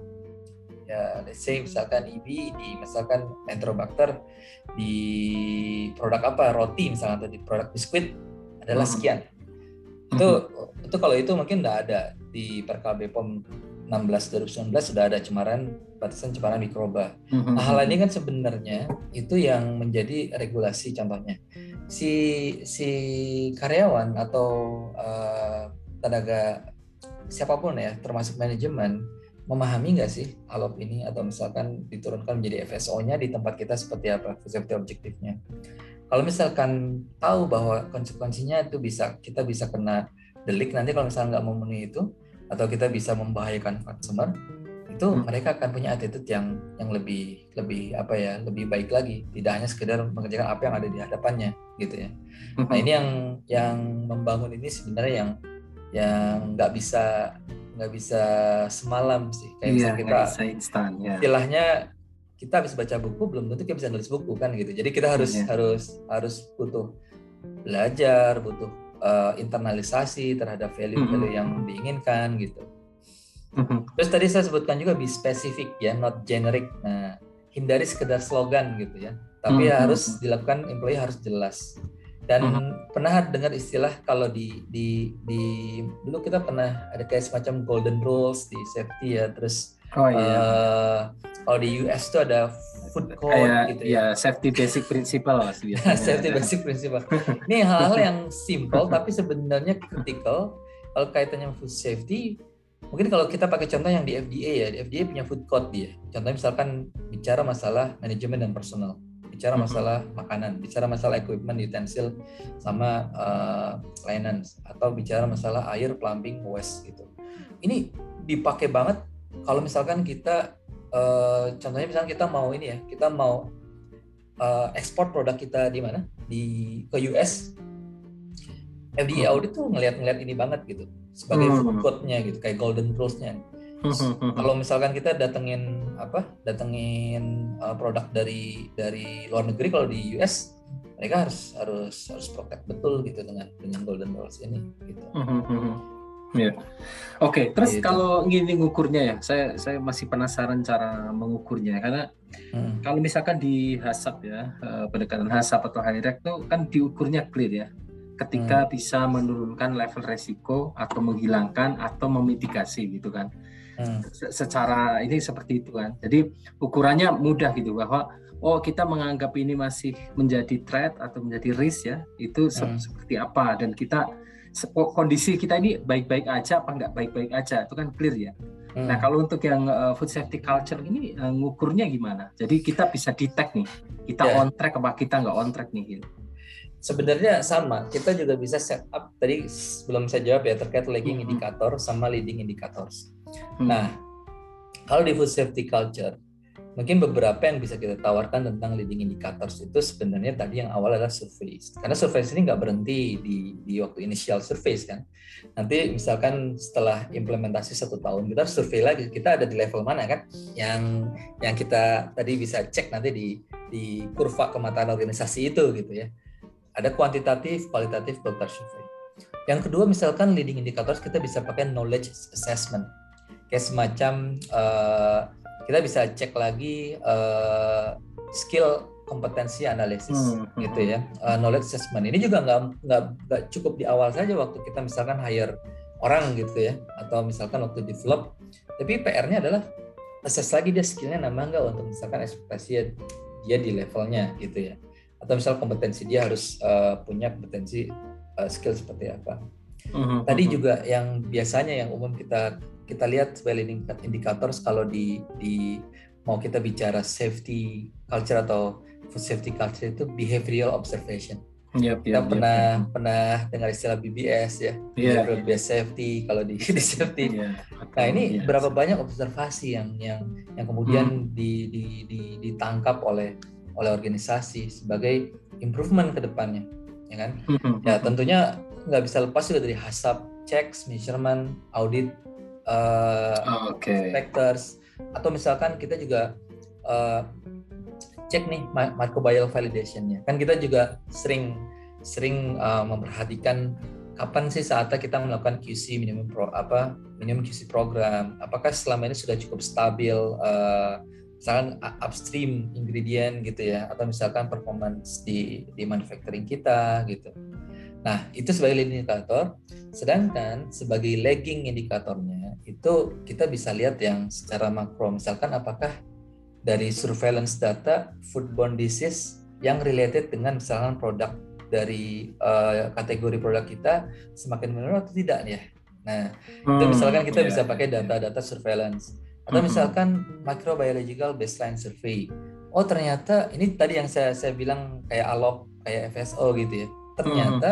ya let's say misalkan EB di misalkan Enterobacter di produk apa roti misalnya atau di produk biskuit adalah hmm. sekian hmm. itu itu kalau itu mungkin nggak ada di Perkab POM 16 2019 sudah ada cemaran batasan cemaran mikroba. Hmm. Nah, hal ini kan sebenarnya itu yang menjadi regulasi contohnya si si karyawan atau uh, tenaga siapa pun ya, termasuk manajemen, memahami nggak sih alop ini atau misalkan diturunkan menjadi FSO-nya di tempat kita seperti apa safety objektifnya. Kalau misalkan tahu bahwa konsekuensinya itu bisa kita bisa kena delik nanti kalau misalnya nggak memenuhi itu atau kita bisa membahayakan customer itu hmm. mereka akan punya attitude yang yang lebih lebih apa ya lebih baik lagi tidak hanya sekedar mengerjakan apa yang ada di hadapannya gitu ya nah hmm. ini yang yang membangun ini sebenarnya yang yang nggak bisa nggak bisa semalam sih kayak iya, misalnya kita bisa instan, ya. istilahnya kita habis baca buku belum tentu kita bisa nulis buku kan gitu jadi kita harus yeah. harus harus butuh belajar butuh uh, internalisasi terhadap value-value mm -hmm. yang diinginkan gitu mm -hmm. terus tadi saya sebutkan juga be spesifik ya not generic nah hindari sekedar slogan gitu ya tapi mm -hmm. harus dilakukan employee harus jelas dan hmm. pernah dengar istilah kalau di di di dulu kita pernah ada kayak semacam golden rules di safety ya terus oh, iya. uh, kalau di US tuh ada food code kayak, gitu ya. ya safety basic principle safety basic principle ini hal-hal yang simple tapi sebenarnya critical kalau kaitannya food safety mungkin kalau kita pakai contoh yang di FDA ya di FDA punya food code dia contohnya misalkan bicara masalah manajemen dan personal bicara masalah makanan, bicara masalah equipment, utensil, sama uh, layanan, atau bicara masalah air, plumbing, waste gitu. Ini dipakai banget kalau misalkan kita, uh, contohnya misalnya kita mau ini ya, kita mau uh, ekspor produk kita di mana? Di ke US. FDA audit tuh ngeliat-ngeliat ini banget gitu, sebagai food code-nya gitu, kayak golden rules-nya kalau misalkan kita datengin apa datengin uh, produk dari dari luar negeri kalau di US mereka harus harus harus protect betul gitu dengan dengan golden rules ini gitu. Ya, oke. Okay, terus gitu. kalau gini ngukurnya ya, saya saya masih penasaran cara mengukurnya karena hmm. kalau misalkan di hasap ya uh, pendekatan hasap atau high itu kan diukurnya clear ya, ketika hmm. bisa menurunkan level resiko atau menghilangkan atau memitigasi gitu kan hmm. secara ini seperti itu kan. Jadi ukurannya mudah gitu bahwa oh kita menganggap ini masih menjadi threat atau menjadi risk ya itu hmm. seperti apa dan kita kondisi kita ini baik-baik aja apa nggak baik-baik aja itu kan clear ya. Hmm. Nah kalau untuk yang uh, food safety culture ini uh, ngukurnya gimana? Jadi kita bisa detect nih kita yeah. on track apa kita nggak on track nih gitu sebenarnya sama kita juga bisa set up tadi sebelum saya jawab ya terkait lagging hmm. indikator sama leading indicators. Hmm. nah kalau di food safety culture mungkin beberapa yang bisa kita tawarkan tentang leading indicators itu sebenarnya tadi yang awal adalah survei karena survei ini nggak berhenti di di waktu initial survei kan. Nanti misalkan setelah implementasi satu tahun kita survei lagi kita ada di level mana kan? Yang yang kita tadi bisa cek nanti di di kurva kemataan organisasi itu gitu ya ada kuantitatif, kualitatif filter survey. Yang kedua misalkan leading indicators kita bisa pakai knowledge assessment. Kayak semacam uh, kita bisa cek lagi uh, skill kompetensi analisis hmm, hmm. gitu ya. Uh, knowledge assessment. Ini juga nggak nggak cukup di awal saja waktu kita misalkan hire orang gitu ya. Atau misalkan waktu develop. Tapi PR-nya adalah assess lagi dia skillnya nambah nggak untuk misalkan ekspektasi dia di levelnya gitu ya atau misal kompetensi dia harus uh, punya kompetensi uh, skill seperti apa uh-huh, tadi juga yang biasanya yang umum kita kita lihat sebagai indikator kalau di di mau kita bicara safety culture atau food safety culture itu behavioral observation Yep, kita yep, pernah yep. pernah dengar istilah BBS ya, yeah, yeah. based safety kalau di, di safety. Yeah, nah ini yes. berapa banyak observasi yang yang yang kemudian hmm. di, di, di, ditangkap oleh oleh organisasi sebagai improvement ke depannya, ya kan? Hmm. Ya tentunya nggak bisa lepas juga dari hasap, checks, measurement, audit, uh, oh, okay. factors, atau misalkan kita juga uh, cek nih microbial validationnya kan kita juga sering sering uh, memperhatikan kapan sih saatnya kita melakukan QC minimum pro apa minimum QC program apakah selama ini sudah cukup stabil uh, misalkan upstream ingredient gitu ya atau misalkan performance di di manufacturing kita gitu. Nah itu sebagai leading indikator sedangkan sebagai lagging indikatornya itu kita bisa lihat yang secara makro. Misalkan apakah dari surveillance data foodborne disease yang related dengan misalkan produk dari uh, kategori produk kita semakin menurun atau tidak ya. Nah, hmm, itu misalkan kita yeah, bisa pakai data-data surveillance atau misalkan microbiological baseline survey. Oh, ternyata ini tadi yang saya saya bilang kayak alog, kayak FSO gitu ya. Ternyata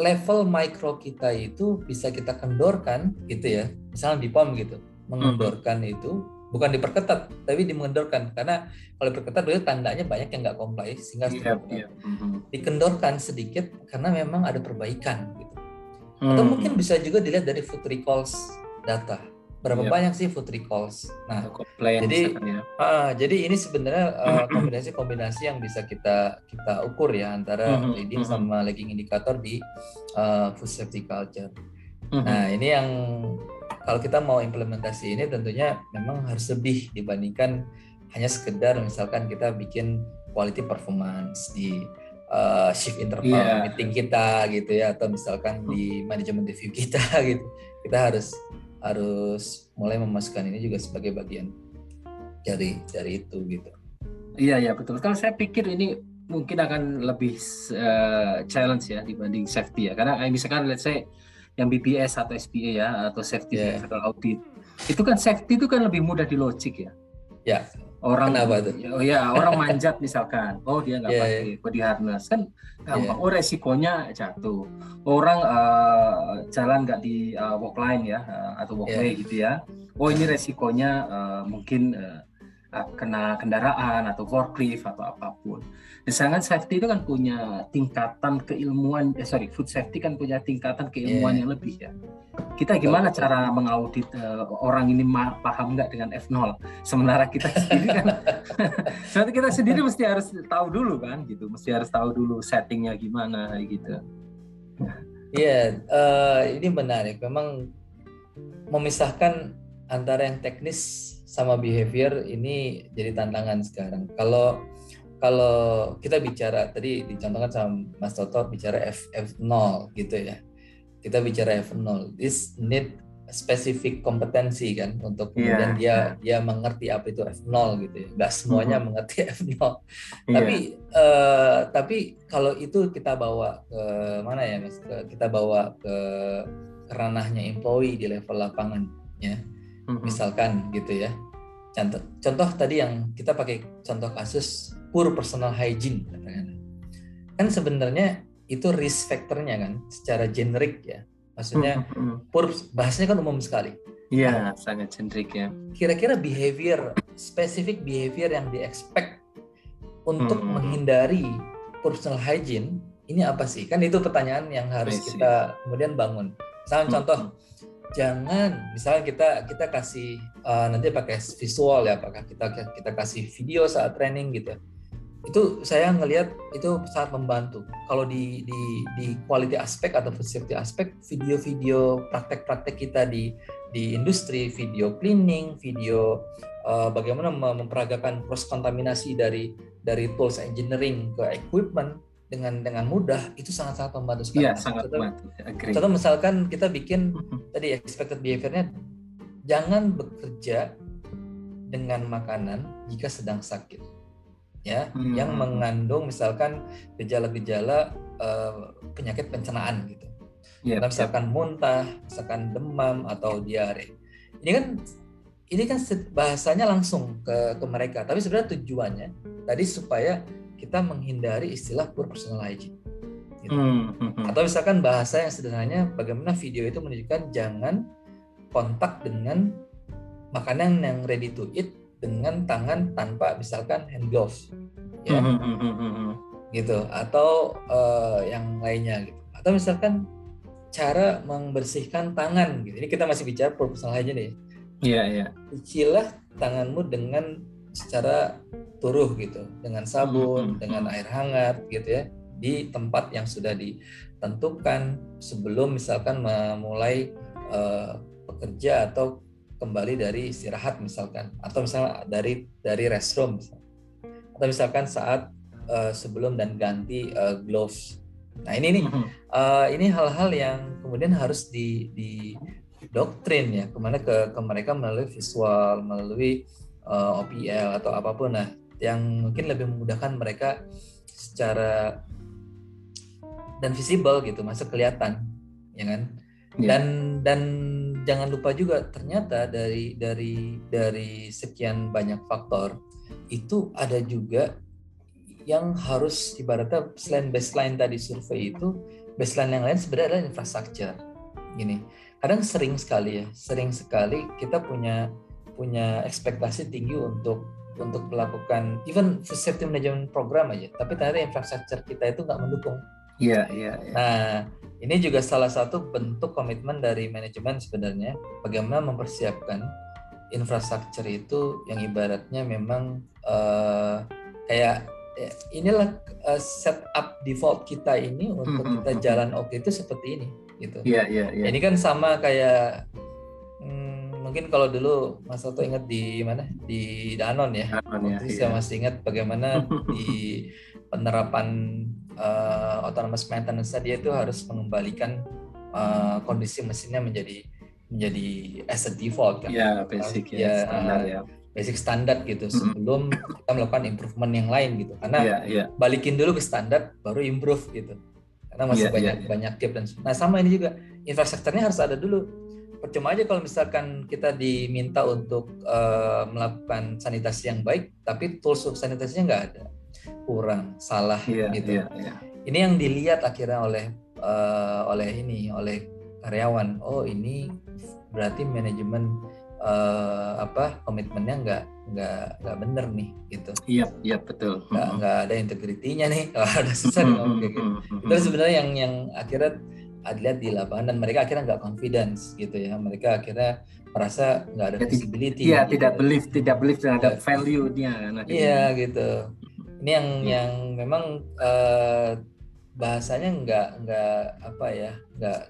level mikro kita itu bisa kita kendorkan gitu ya. Misalnya di POM gitu, mengendorkan itu bukan diperketat tapi dimengendorkan karena kalau diperketat berarti tandanya banyak yang nggak comply sehingga yeah, yeah. Dikendorkan sedikit karena memang ada perbaikan gitu hmm. atau mungkin bisa juga dilihat dari food recalls data berapa yeah. banyak sih food recalls nah jadi ya. uh, jadi ini sebenarnya uh, kombinasi-kombinasi yang bisa kita kita ukur ya antara mm-hmm. leading mm-hmm. sama lagging indikator di uh, food safety culture mm-hmm. nah ini yang kalau kita mau implementasi ini tentunya memang harus lebih dibandingkan hanya sekedar misalkan kita bikin quality performance di uh, shift interval yeah. meeting kita gitu ya atau misalkan di manajemen review kita gitu kita harus harus mulai memasukkan ini juga sebagai bagian dari dari itu gitu. Iya iya betul. Kalau saya pikir ini mungkin akan lebih uh, challenge ya dibanding safety ya. Karena misalkan let's say yang BPS atau SPA ya atau safety yeah. audit itu kan safety itu kan lebih mudah di logik ya. Ya orang Kenapa tuh? oh ya orang manjat misalkan oh dia nggak yeah, pakai yeah. body harness kan gampang yeah. oh resikonya jatuh orang uh, jalan nggak di uh, walk line ya uh, atau walkway yeah. gitu ya oh ini resikonya uh, mungkin uh, kena kendaraan atau forklift atau apa pun. Sedangkan safety itu kan punya tingkatan keilmuan, eh, sorry, food safety kan punya tingkatan keilmuan yeah. yang lebih ya. Kita gimana betul, cara mengaudit uh, orang ini paham nggak dengan F0? Sementara kita sendiri kan, berarti kita sendiri mesti harus tahu dulu kan, gitu, mesti harus tahu dulu settingnya gimana gitu. Iya, yeah, uh, ini menarik. Memang memisahkan antara yang teknis sama behavior ini jadi tantangan sekarang. Kalau kalau kita bicara tadi dicontohkan sama Mas Toto bicara F F0 gitu ya. Kita bicara F0. This need spesifik kompetensi kan untuk kemudian yeah. dia dia mengerti apa itu F0 gitu ya. Gak semuanya mm -hmm. mengerti F0. Yeah. Tapi uh, tapi kalau itu kita bawa ke mana ya Mas? Kita bawa ke ranahnya employee di level lapangan ya hmm misalkan gitu ya contoh contoh tadi yang kita pakai contoh kasus poor personal hygiene kan sebenarnya itu risk factornya kan secara generik ya maksudnya mm-hmm. poor bahasanya kan umum sekali Iya, nah, sangat generik ya. Kira-kira behavior, spesifik behavior yang di expect untuk hmm. menghindari personal hygiene ini apa sih? Kan itu pertanyaan yang harus kita kemudian bangun. Misalnya hmm. contoh, jangan misalnya kita kita kasih uh, nanti pakai visual ya apakah kita kita kasih video saat training gitu ya itu saya ngelihat itu sangat membantu kalau di di di quality aspek atau safety aspek video-video praktek-praktek kita di di industri video cleaning video uh, bagaimana memperagakan cross kontaminasi dari dari tools engineering ke equipment dengan dengan mudah itu sangat-sangat membantu sekali. Iya, sangat membantu. Contoh misalkan kita bikin tadi expected behaviornya jangan bekerja dengan makanan jika sedang sakit. Ya, hmm. yang mengandung misalkan gejala-gejala uh, penyakit pencernaan gitu. Yeah, misalkan yeah. muntah, misalkan demam atau diare. Ini kan ini kan bahasanya langsung ke ke mereka, tapi sebenarnya tujuannya tadi supaya kita menghindari istilah poor personal hygiene. Gitu. Hmm, hmm, hmm. Atau misalkan bahasa yang sederhananya bagaimana video itu menunjukkan jangan kontak dengan makanan yang ready to eat dengan tangan tanpa misalkan hand gloves, ya, hmm, hmm, hmm, gitu. Atau uh, yang lainnya gitu. Atau misalkan cara membersihkan tangan gitu. Ini kita masih bicara personal hygiene ya. Iya, yeah, iya. Yeah. tanganmu dengan secara turuh gitu dengan sabun, hmm. dengan air hangat gitu ya di tempat yang sudah ditentukan sebelum misalkan memulai uh, bekerja atau kembali dari istirahat misalkan atau misalnya dari dari restroom misalkan. atau misalkan saat uh, sebelum dan ganti uh, gloves. Nah ini nih uh, ini hal-hal yang kemudian harus di, di doktrin ya ke mana ke, ke mereka melalui visual melalui uh, OPL atau apa pun nah yang mungkin lebih memudahkan mereka secara dan visible gitu masuk kelihatan ya kan yeah. dan dan jangan lupa juga ternyata dari dari dari sekian banyak faktor itu ada juga yang harus ibaratnya selain baseline tadi survei itu baseline yang lain sebenarnya adalah infrastruktur gini kadang sering sekali ya sering sekali kita punya punya ekspektasi tinggi untuk untuk melakukan even safety management program aja, tapi ternyata infrastruktur kita itu nggak mendukung. Iya, iya, iya. Nah, ini juga salah satu bentuk komitmen dari manajemen sebenarnya bagaimana mempersiapkan infrastruktur itu yang ibaratnya memang uh, kayak ya, inilah uh, setup default kita ini untuk mm -hmm. kita jalan oke itu seperti ini gitu. Iya, iya, iya. Ini kan sama kayak mungkin kalau dulu Mas Soto ingat di mana di Danon ya. Danon, ya saya iya. masih ingat bagaimana di penerapan uh, autonomous maintenance dia itu harus mengembalikan uh, kondisi mesinnya menjadi menjadi as a default kan. Ya, basic ya, ya standar ya. Basic standar gitu sebelum kita melakukan improvement yang lain gitu. Karena ya, ya. balikin dulu ke standar baru improve gitu. Karena masih ya, banyak ya, ya. banyak gap dan nah sama ini juga infrastrukturnya harus ada dulu percuma aja kalau misalkan kita diminta untuk uh, melakukan sanitasi yang baik, tapi tools untuk sanitasinya nggak ada, kurang, salah yeah, gitu. Yeah, yeah. Ini yang dilihat akhirnya oleh uh, oleh ini, oleh karyawan. Oh ini berarti manajemen uh, apa komitmennya nggak nggak nggak bener nih gitu. Iya iya betul. Nggak nggak ada integritinya nih. Kalau ada susah ngomong kayak gitu. Itu sebenarnya yang yang akhirnya dilihat di lapangan dan mereka akhirnya nggak confidence gitu ya mereka akhirnya merasa nggak ada ya, visibility iya gitu. tidak believe tidak believe terhadap ya. value-nya iya gitu ini yang hmm. yang memang uh, bahasanya nggak nggak apa ya nggak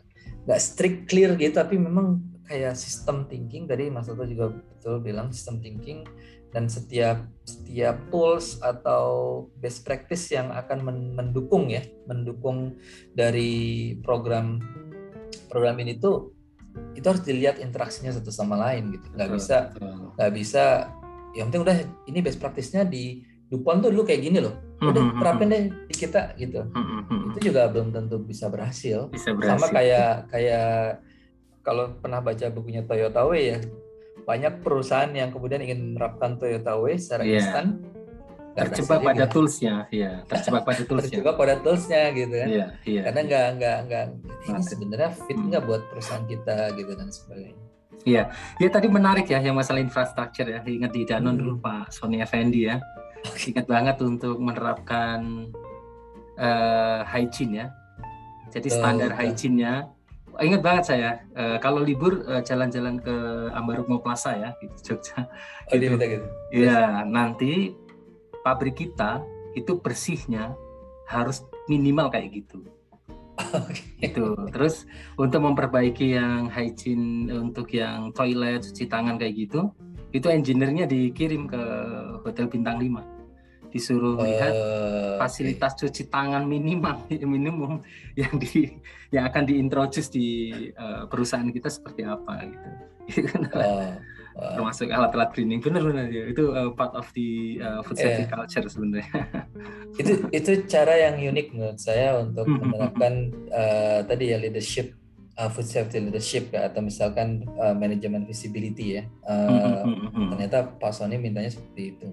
nggak strict clear gitu tapi memang kayak sistem thinking tadi Mas Toto juga betul bilang sistem thinking dan setiap setiap tools atau best practice yang akan mendukung ya mendukung dari program program ini tuh itu harus dilihat interaksinya satu sama lain gitu nggak bisa nggak bisa yang penting udah ini best practice-nya di Dupont tuh dulu kayak gini loh udah mm-hmm, terapin mm-hmm. deh di kita gitu itu juga belum tentu bisa berhasil, bisa berhasil. sama kayak kayak kalau pernah baca bukunya Toyota Way ya banyak perusahaan yang kemudian ingin menerapkan Toyota Way secara yeah. instan terjebak pada gitu. toolsnya ya terjebak pada toolsnya terjebak pada toolsnya gitu kan yeah, yeah, karena nggak yeah. nggak nggak ini sebenarnya fit hmm. nggak buat perusahaan kita gitu dan sebagainya Iya, ya tadi menarik ya yang masalah infrastruktur ya. Ingat di Danon hmm. dulu Pak Sony Effendi ya. Ingat banget untuk menerapkan uh, hygiene ya. Jadi standar hygiene-nya ingat banget saya uh, kalau libur uh, jalan-jalan ke Ambarukmo Plaza ya di Jogja. Oh, gitu. gitu. Ya, nanti pabrik kita itu bersihnya harus minimal kayak gitu. Okay. Itu. Terus untuk memperbaiki yang hygiene untuk yang toilet, cuci tangan kayak gitu, itu engineer-nya dikirim ke hotel bintang 5. disuruh uh, lihat fasilitas okay. cuci tangan minimal minimum yang di yang akan diintroduce di uh, perusahaan kita seperti apa gitu. uh, uh, termasuk alat-alat cleaning benar-benar ya itu uh, part of the uh, food safety yeah. culture sebenarnya. itu itu cara yang unik menurut saya untuk hmm, hmm, hmm, menerapkan uh, tadi ya leadership uh, food safety leadership ya atau misalkan uh, manajemen visibility ya. Uh, mm-hmm. ternyata Pak Sony mintanya seperti itu.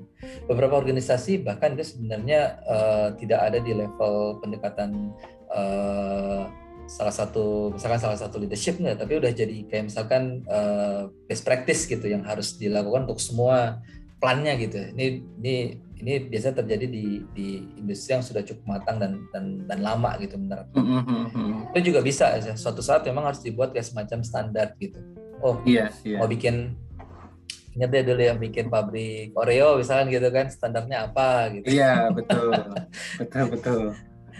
Beberapa organisasi bahkan itu sebenarnya uh, tidak ada di level pendekatan uh, salah satu misalkan salah satu leadership nggak tapi udah jadi kayak misalkan uh, best practice gitu yang harus dilakukan untuk semua plannya gitu. Ini ini ini biasa terjadi di di industri yang sudah cukup matang dan dan dan lama gitu menerapkan. Mm -hmm. Itu juga bisa ya. Suatu saat memang harus dibuat kayak semacam standar gitu. Oh, iya, yeah, yeah. mau bikin ingat ya dulu yang bikin pabrik Oreo misalnya gitu kan standarnya apa gitu. Iya, betul. betul, betul.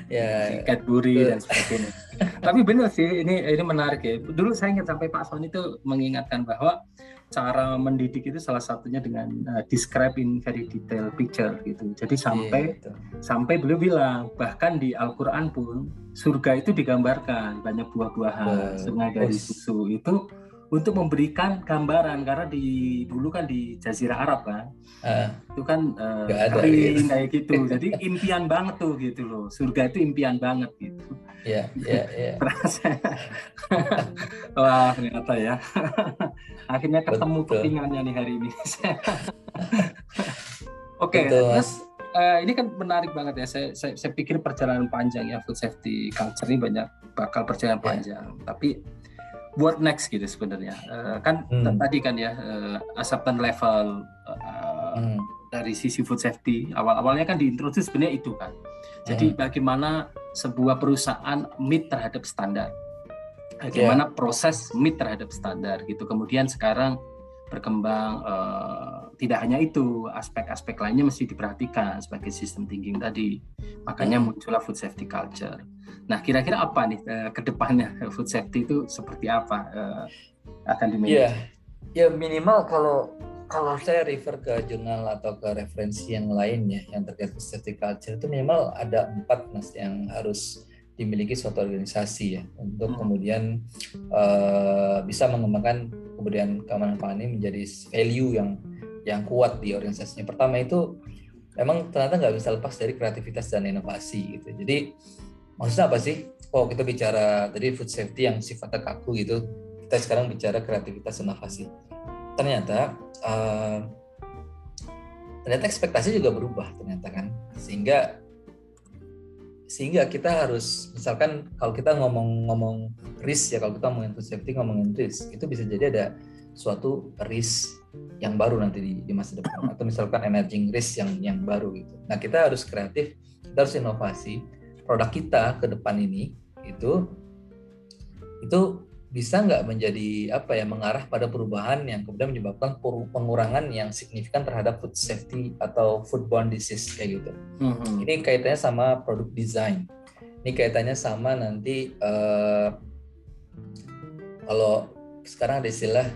Ya, Cadbury dan sebagainya. Tapi benar sih, ini ini menarik ya. Dulu saya ingat sampai Pak Sony itu mengingatkan bahwa cara mendidik itu salah satunya dengan uh, describe in very detail picture gitu. Jadi sampai yeah, sampai beliau bilang bahkan di Al-Qur'an pun surga itu digambarkan banyak buah-buahan, sungai dari susu. Itu untuk memberikan gambaran karena di dulu kan di Jazirah Arab kan uh, itu kan uh, kering gitu. kayak gitu. Jadi impian banget tuh gitu loh. Surga itu impian banget gitu. Ya ya ya wah ternyata ya. Akhirnya ketemu kepingannya nih hari ini. Oke okay, terus uh, ini kan menarik banget ya. Saya, saya saya pikir perjalanan panjang ya food safety culture ini banyak bakal perjalanan yeah. panjang. Tapi what next gitu sebenarnya uh, kan hmm. tadi kan ya uh, acceptance level uh, hmm. dari sisi food safety awal-awalnya kan diintroduce sebenarnya itu kan jadi hmm. bagaimana sebuah perusahaan meet terhadap standar bagaimana yeah. proses meet terhadap standar gitu kemudian sekarang berkembang uh, tidak hanya itu aspek-aspek lainnya mesti diperhatikan sebagai sistem thinking tadi makanya hmm. muncullah food safety culture Nah, kira-kira apa nih uh, ke depannya food safety itu seperti apa uh, akan dimanage? Iya, ya minimal kalau kalau saya refer ke jurnal atau ke referensi yang lainnya yang terkait food safety culture itu minimal ada empat mas yang harus dimiliki suatu organisasi ya untuk hmm. kemudian uh, bisa mengembangkan kemudian keamanan pangan ini menjadi value yang yang kuat di organisasinya. Pertama itu memang ternyata nggak bisa lepas dari kreativitas dan inovasi gitu. Jadi maksudnya apa sih? Oh kita bicara tadi food safety yang sifatnya kaku gitu, kita sekarang bicara kreativitas inovasi. Ternyata uh, ternyata ekspektasi juga berubah ternyata kan, sehingga sehingga kita harus misalkan kalau kita ngomong-ngomong risk ya kalau kita ngomongin food safety ngomongin risk itu bisa jadi ada suatu risk yang baru nanti di, di masa depan atau misalkan emerging risk yang yang baru gitu. Nah kita harus kreatif, kita harus inovasi produk kita ke depan ini itu itu bisa nggak menjadi apa ya mengarah pada perubahan yang kemudian menyebabkan pengurangan yang signifikan terhadap food safety atau foodborne disease kayak gitu. Mm-hmm. Ini kaitannya sama produk design. Ini kaitannya sama nanti uh, kalau sekarang ada istilah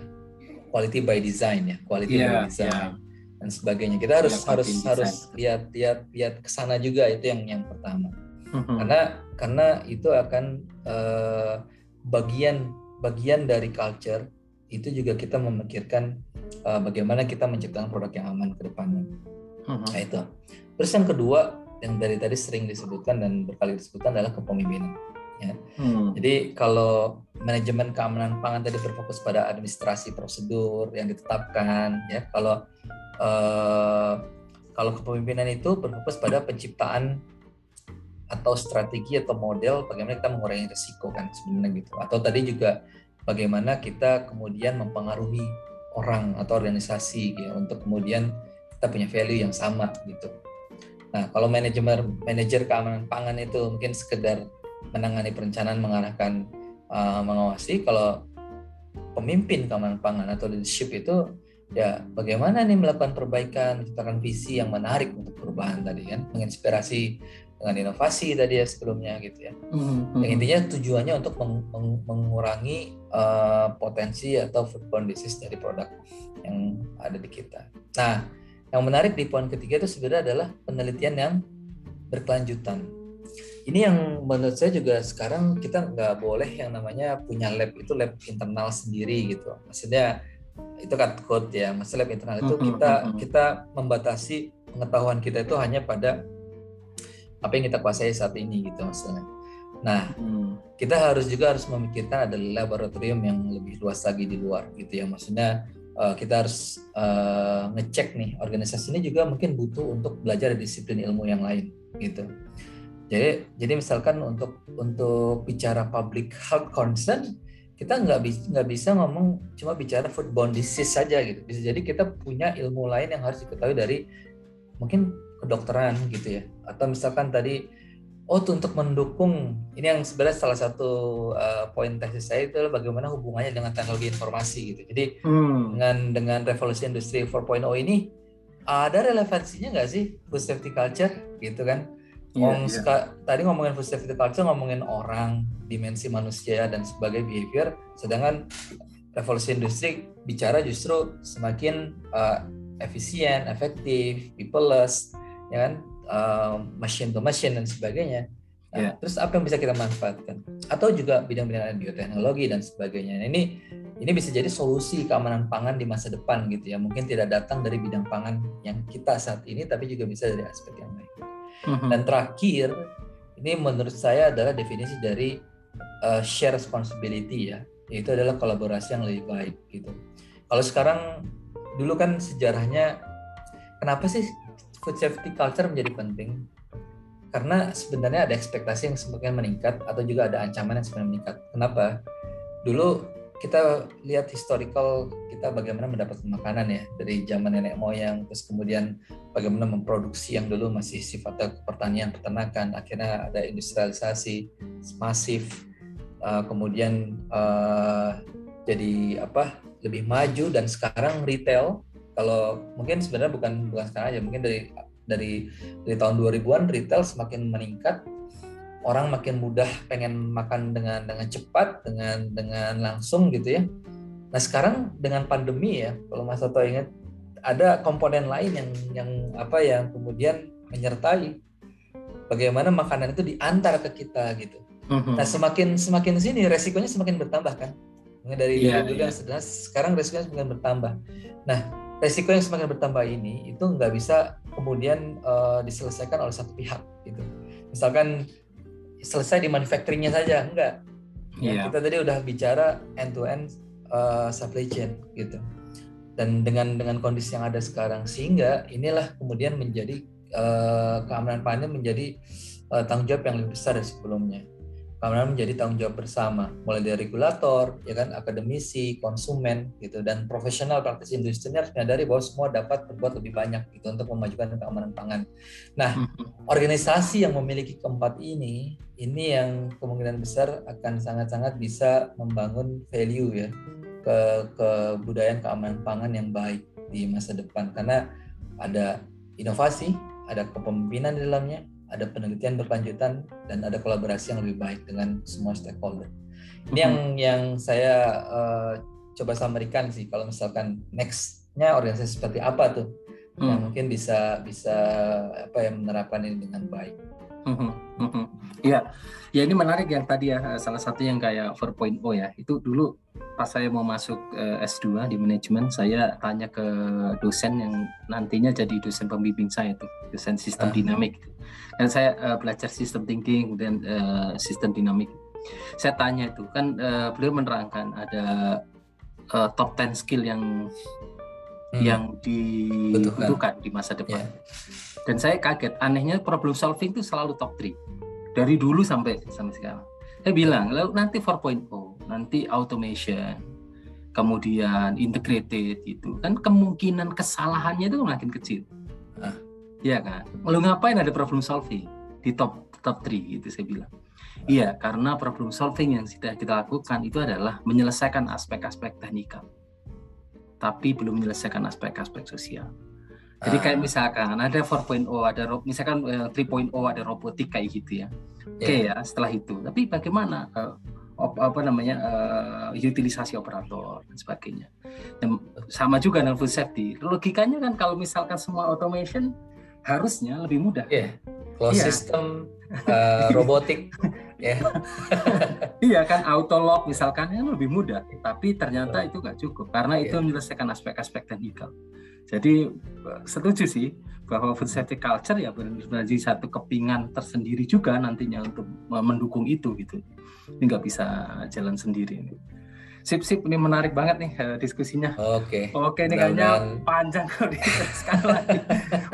quality by design ya, quality yeah, by design yeah. dan sebagainya. Kita harus yeah, harus harus lihat lihat lihat ke sana juga itu yang yang pertama hmm. karena karena itu akan uh, bagian bagian dari culture itu juga kita memikirkan uh, bagaimana kita menciptakan produk yang aman ke depannya. Hmm. Nah itu. Terus yang kedua yang dari tadi sering disebutkan dan berkali disebutkan adalah kepemimpinan. Ya. Hmm. Jadi kalau manajemen keamanan pangan tadi berfokus pada administrasi prosedur yang ditetapkan, ya kalau uh, kalau kepemimpinan itu berfokus pada penciptaan atau strategi atau model bagaimana kita mengurangi risiko kan sebenarnya gitu atau tadi juga bagaimana kita kemudian mempengaruhi orang atau organisasi ya untuk kemudian kita punya value yang sama gitu. Nah kalau manajemen manajer keamanan pangan itu mungkin sekedar menangani perencanaan mengarahkan uh, mengawasi kalau pemimpin keamanan pangan atau leadership itu ya bagaimana nih melakukan perbaikan menciptakan visi yang menarik untuk perubahan tadi kan menginspirasi dengan inovasi tadi ya sebelumnya gitu ya. Mm-hmm. Yang intinya tujuannya untuk meng- meng- mengurangi uh, potensi atau foodborne disease dari produk yang ada di kita. Nah, yang menarik di poin ketiga itu sebenarnya adalah penelitian yang berkelanjutan. Ini yang menurut saya juga sekarang kita nggak boleh yang namanya punya lab itu lab internal sendiri gitu. Maksudnya itu kan code ya, maksudnya lab internal itu kita kita membatasi pengetahuan kita itu hanya pada apa yang kita kuasai saat ini gitu maksudnya. Nah, hmm. kita harus juga harus memikirkan ada laboratorium yang lebih luas lagi di luar gitu ya. Maksudnya uh, kita harus uh, ngecek nih organisasi ini juga mungkin butuh untuk belajar disiplin ilmu yang lain gitu. Jadi jadi misalkan untuk untuk bicara public health concern kita nggak bisa nggak bisa ngomong cuma bicara foodborne disease saja gitu. Bisa jadi kita punya ilmu lain yang harus diketahui dari mungkin kedokteran gitu ya. Atau misalkan tadi oh tuh untuk mendukung ini yang sebenarnya salah satu uh, poin tesis saya itu adalah bagaimana hubungannya dengan teknologi informasi gitu. Jadi hmm. dengan dengan revolusi industri 4.0 ini ada relevansinya nggak sih food safety culture gitu kan? Yeah, yeah. tadi ngomongin food safety culture ngomongin orang, dimensi manusia dan sebagai behavior, sedangkan revolusi industri bicara justru semakin uh, efisien, efektif, peopleless, ya kan? uh, machine to machine dan sebagainya. Nah, yeah. Terus apa yang bisa kita manfaatkan? Atau juga bidang-bidang bioteknologi dan sebagainya. Nah, ini ini bisa jadi solusi keamanan pangan di masa depan gitu ya. Mungkin tidak datang dari bidang pangan yang kita saat ini, tapi juga bisa dari aspek yang lain. Uh-huh. Dan terakhir, ini menurut saya adalah definisi dari uh, share responsibility ya, yaitu adalah kolaborasi yang lebih baik gitu. Kalau sekarang dulu kan sejarahnya kenapa sih food safety culture menjadi penting karena sebenarnya ada ekspektasi yang semakin meningkat atau juga ada ancaman yang semakin meningkat. Kenapa? Dulu kita lihat historical kita bagaimana mendapatkan makanan ya dari zaman nenek moyang terus kemudian bagaimana memproduksi yang dulu masih sifatnya pertanian peternakan akhirnya ada industrialisasi masif uh, kemudian uh, jadi apa lebih maju dan sekarang retail kalau mungkin sebenarnya bukan bukan sekarang aja mungkin dari dari dari tahun 2000-an retail semakin meningkat. Orang makin mudah pengen makan dengan dengan cepat dengan dengan langsung gitu ya. Nah sekarang dengan pandemi ya kalau Mas Toto ingat ada komponen lain yang yang apa yang kemudian menyertai bagaimana makanan itu diantar ke kita gitu. Mm-hmm. nah semakin semakin sini resikonya semakin bertambah kan? Dari yeah, dulu yeah. yang sekarang resikonya semakin bertambah. Nah resiko yang semakin bertambah ini itu nggak bisa kemudian uh, diselesaikan oleh satu pihak gitu. Misalkan selesai di manufacturingnya saja, enggak. Yeah. kita tadi udah bicara end to end uh, supply chain gitu. Dan dengan dengan kondisi yang ada sekarang sehingga inilah kemudian menjadi uh, keamanan pangan menjadi uh, tanggung jawab yang lebih besar dari sebelumnya keamanan menjadi tanggung jawab bersama, mulai dari regulator, ya kan, akademisi, konsumen, gitu, dan profesional praktis industri ini harus menyadari bahwa semua dapat berbuat lebih banyak gitu untuk memajukan keamanan pangan. Nah, hmm. organisasi yang memiliki keempat ini, ini yang kemungkinan besar akan sangat-sangat bisa membangun value ya ke kebudayaan keamanan pangan yang baik di masa depan karena ada inovasi, ada kepemimpinan di dalamnya, ada penelitian berkelanjutan dan ada kolaborasi yang lebih baik dengan semua stakeholder. Ini yang mm-hmm. yang saya uh, coba samarikan sih kalau misalkan nextnya organisasi seperti apa tuh hmm. yang mungkin bisa bisa apa ya menerapkan ini dengan baik. Iya, ya ini menarik yang tadi ya salah satu yang kayak 4.0 ya itu dulu pas saya mau masuk eh, S2 di manajemen saya tanya ke dosen yang nantinya jadi dosen pembimbing saya itu dosen sistem uh. dinamik dan saya uh, belajar sistem thinking dan uh, sistem dinamik saya tanya itu kan uh, beliau menerangkan ada uh, top 10 skill yang hmm. yang dibutuhkan di masa depan yeah. Dan saya kaget anehnya problem solving itu selalu top 3 dari dulu sampai sampai sekarang. Saya bilang lalu nanti 4.0 nanti automation kemudian integrated itu kan kemungkinan kesalahannya itu makin kecil. Ah. ya kan? Lalu ngapain ada problem solving di top top 3 gitu saya bilang. Iya karena problem solving yang sudah kita lakukan itu adalah menyelesaikan aspek-aspek teknikal. Tapi belum menyelesaikan aspek-aspek sosial jadi kayak ah. misalkan ada 4.0, ada misalkan 3.0 eh, ada robotik kayak gitu ya. Oke okay, ya, setelah itu. Tapi bagaimana uh, op, apa namanya uh, utilisasi operator dan sebagainya. Dan sama juga dengan food safety. Logikanya kan kalau misalkan semua automation harusnya lebih mudah. Iya. Yeah. Closed yeah. system, uh, robotik, ya. iya kan auto lock misalkan yang lebih mudah, tapi ternyata itu nggak cukup karena itu yeah. menyelesaikan aspek-aspek teknikal. Jadi setuju sih bahwa food safety culture ya benar-benar satu kepingan tersendiri juga nantinya untuk mendukung itu gitu. Ini nggak bisa jalan sendiri ini. Sip sip ini menarik banget nih uh, diskusinya. Oke. Okay. Oke ini kayaknya panjang kalau sekali lagi.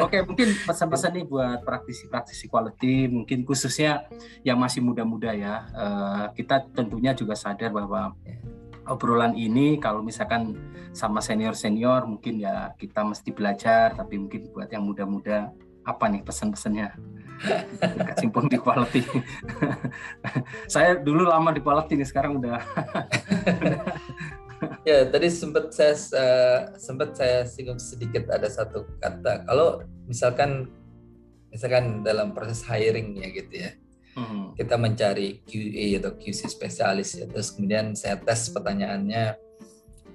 Oke mungkin pesan-pesan nih buat praktisi-praktisi quality mungkin khususnya yang masih muda-muda ya. Uh, kita tentunya juga sadar bahwa obrolan ini kalau misalkan sama senior-senior mungkin ya kita mesti belajar tapi mungkin buat yang muda-muda apa nih pesan-pesannya? Kecimpung di quality. Saya dulu lama di quality nih sekarang udah. Ya tadi sempat saya uh, sempat saya singgung sedikit ada satu kata. Kalau misalkan misalkan dalam proses hiring ya gitu ya hmm. kita mencari QA atau QC spesialis ya terus kemudian saya tes pertanyaannya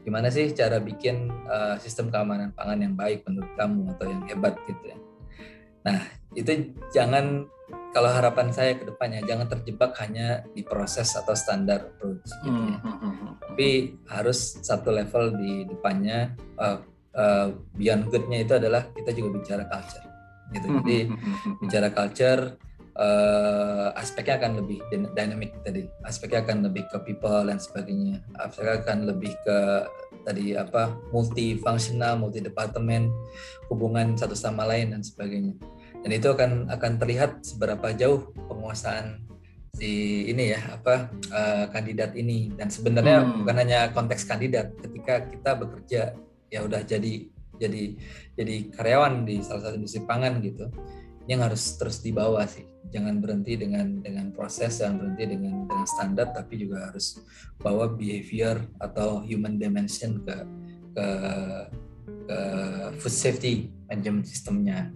gimana sih cara bikin uh, sistem keamanan pangan yang baik menurut kamu atau yang hebat gitu ya Nah, itu jangan kalau harapan saya ke depannya jangan terjebak hanya di proses atau standar approach gitu ya. Hmm, hmm, hmm, Tapi harus satu level di depannya uh, uh, beyond goodnya itu adalah kita juga bicara culture gitu. Jadi bicara culture uh, aspeknya akan lebih dynamic tadi. Aspeknya akan lebih ke people dan sebagainya. Aspeknya akan lebih ke tadi apa multi-functional, multi-departemen, hubungan satu sama lain dan sebagainya. Dan itu akan akan terlihat seberapa jauh penguasaan si ini ya apa uh, kandidat ini dan sebenarnya hmm. bukan hanya konteks kandidat ketika kita bekerja ya udah jadi jadi jadi karyawan di salah satu industri pangan gitu yang harus terus dibawa sih jangan berhenti dengan dengan proses jangan berhenti dengan dengan standar tapi juga harus bawa behavior atau human dimension ke ke ke food safety management sistemnya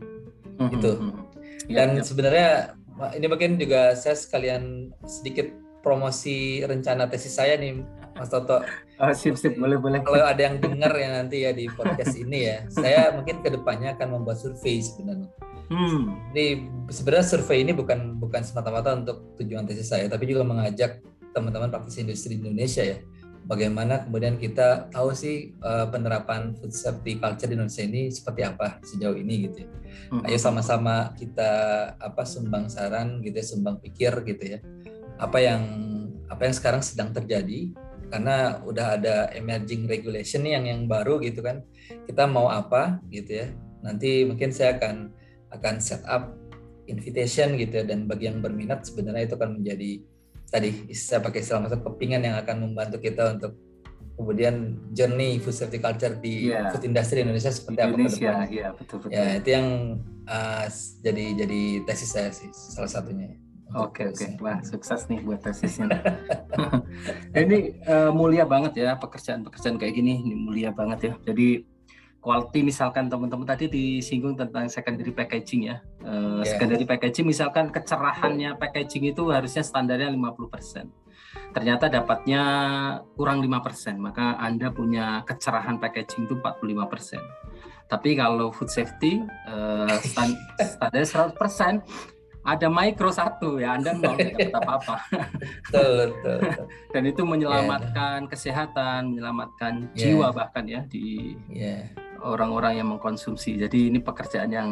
mm-hmm. gitu iya, dan yeah, sebenarnya ini mungkin juga saya sekalian sedikit promosi rencana tesis saya nih Mas Toto. Oh, sip sip boleh boleh. Kalau ada yang dengar ya nanti ya di podcast ini ya, saya mungkin ke depannya akan membuat survei sebenarnya. Hmm. Ini sebenarnya survei ini bukan bukan semata-mata untuk tujuan tesis saya, tapi juga mengajak teman-teman praktisi industri di Indonesia ya, bagaimana kemudian kita tahu sih uh, penerapan food safety culture di Indonesia ini seperti apa sejauh ini gitu ya. Hmm. Ayo sama-sama kita apa sumbang saran gitu ya, sumbang pikir gitu ya. Apa yang apa yang sekarang sedang terjadi karena udah ada emerging regulation yang yang baru gitu kan kita mau apa gitu ya nanti mungkin saya akan akan set up invitation gitu ya dan bagi yang berminat sebenarnya itu akan menjadi tadi saya pakai istilah masuk kepingan yang akan membantu kita untuk kemudian journey food safety culture di yeah. food industry Indonesia seperti Indonesia, apa ke depan. Ya, betul, betul. Ya, itu yang uh, jadi jadi tesis saya sih salah satunya. Oke oke, okay. wah sukses nih buat tesisnya. ini uh, mulia banget ya pekerjaan-pekerjaan kayak gini, ini mulia banget ya. Jadi quality misalkan teman-teman tadi disinggung tentang secondary packaging ya. Uh, yeah. Secondary packaging misalkan kecerahannya packaging itu harusnya standarnya 50%. Ternyata dapatnya kurang 5%, maka Anda punya kecerahan packaging itu 45%. Tapi kalau food safety uh, stand, standar 100%, ada mikro satu ya Anda nggak dapat apa-apa. betul, betul, Dan itu menyelamatkan yeah. kesehatan, menyelamatkan yeah. jiwa bahkan ya di yeah. Orang-orang yang mengkonsumsi. Jadi ini pekerjaan yang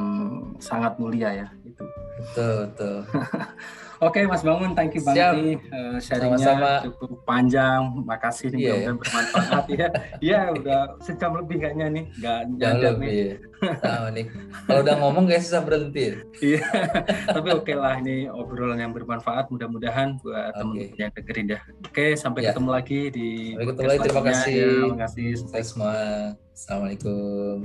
sangat mulia ya itu. Betul, betul. Oke Mas Bangun, thank you banget nih uh, sharingnya Sama-sama. cukup panjang. Makasih nih yeah. mudah bermanfaat ya. Iya udah sejam lebih kayaknya nih, nggak jam lebih. Nih. Tahu nih. Kalau udah ngomong guys susah berhenti. Iya. Tapi oke okay lah ini obrolan yang bermanfaat. Mudah-mudahan buat okay. teman-teman yang dengerin dah. Oke, sampai yeah. ketemu lagi di. Sampai ketemu lagi. Terima kasih. Ya, terima kasih. Sukses semua. Assalamualaikum.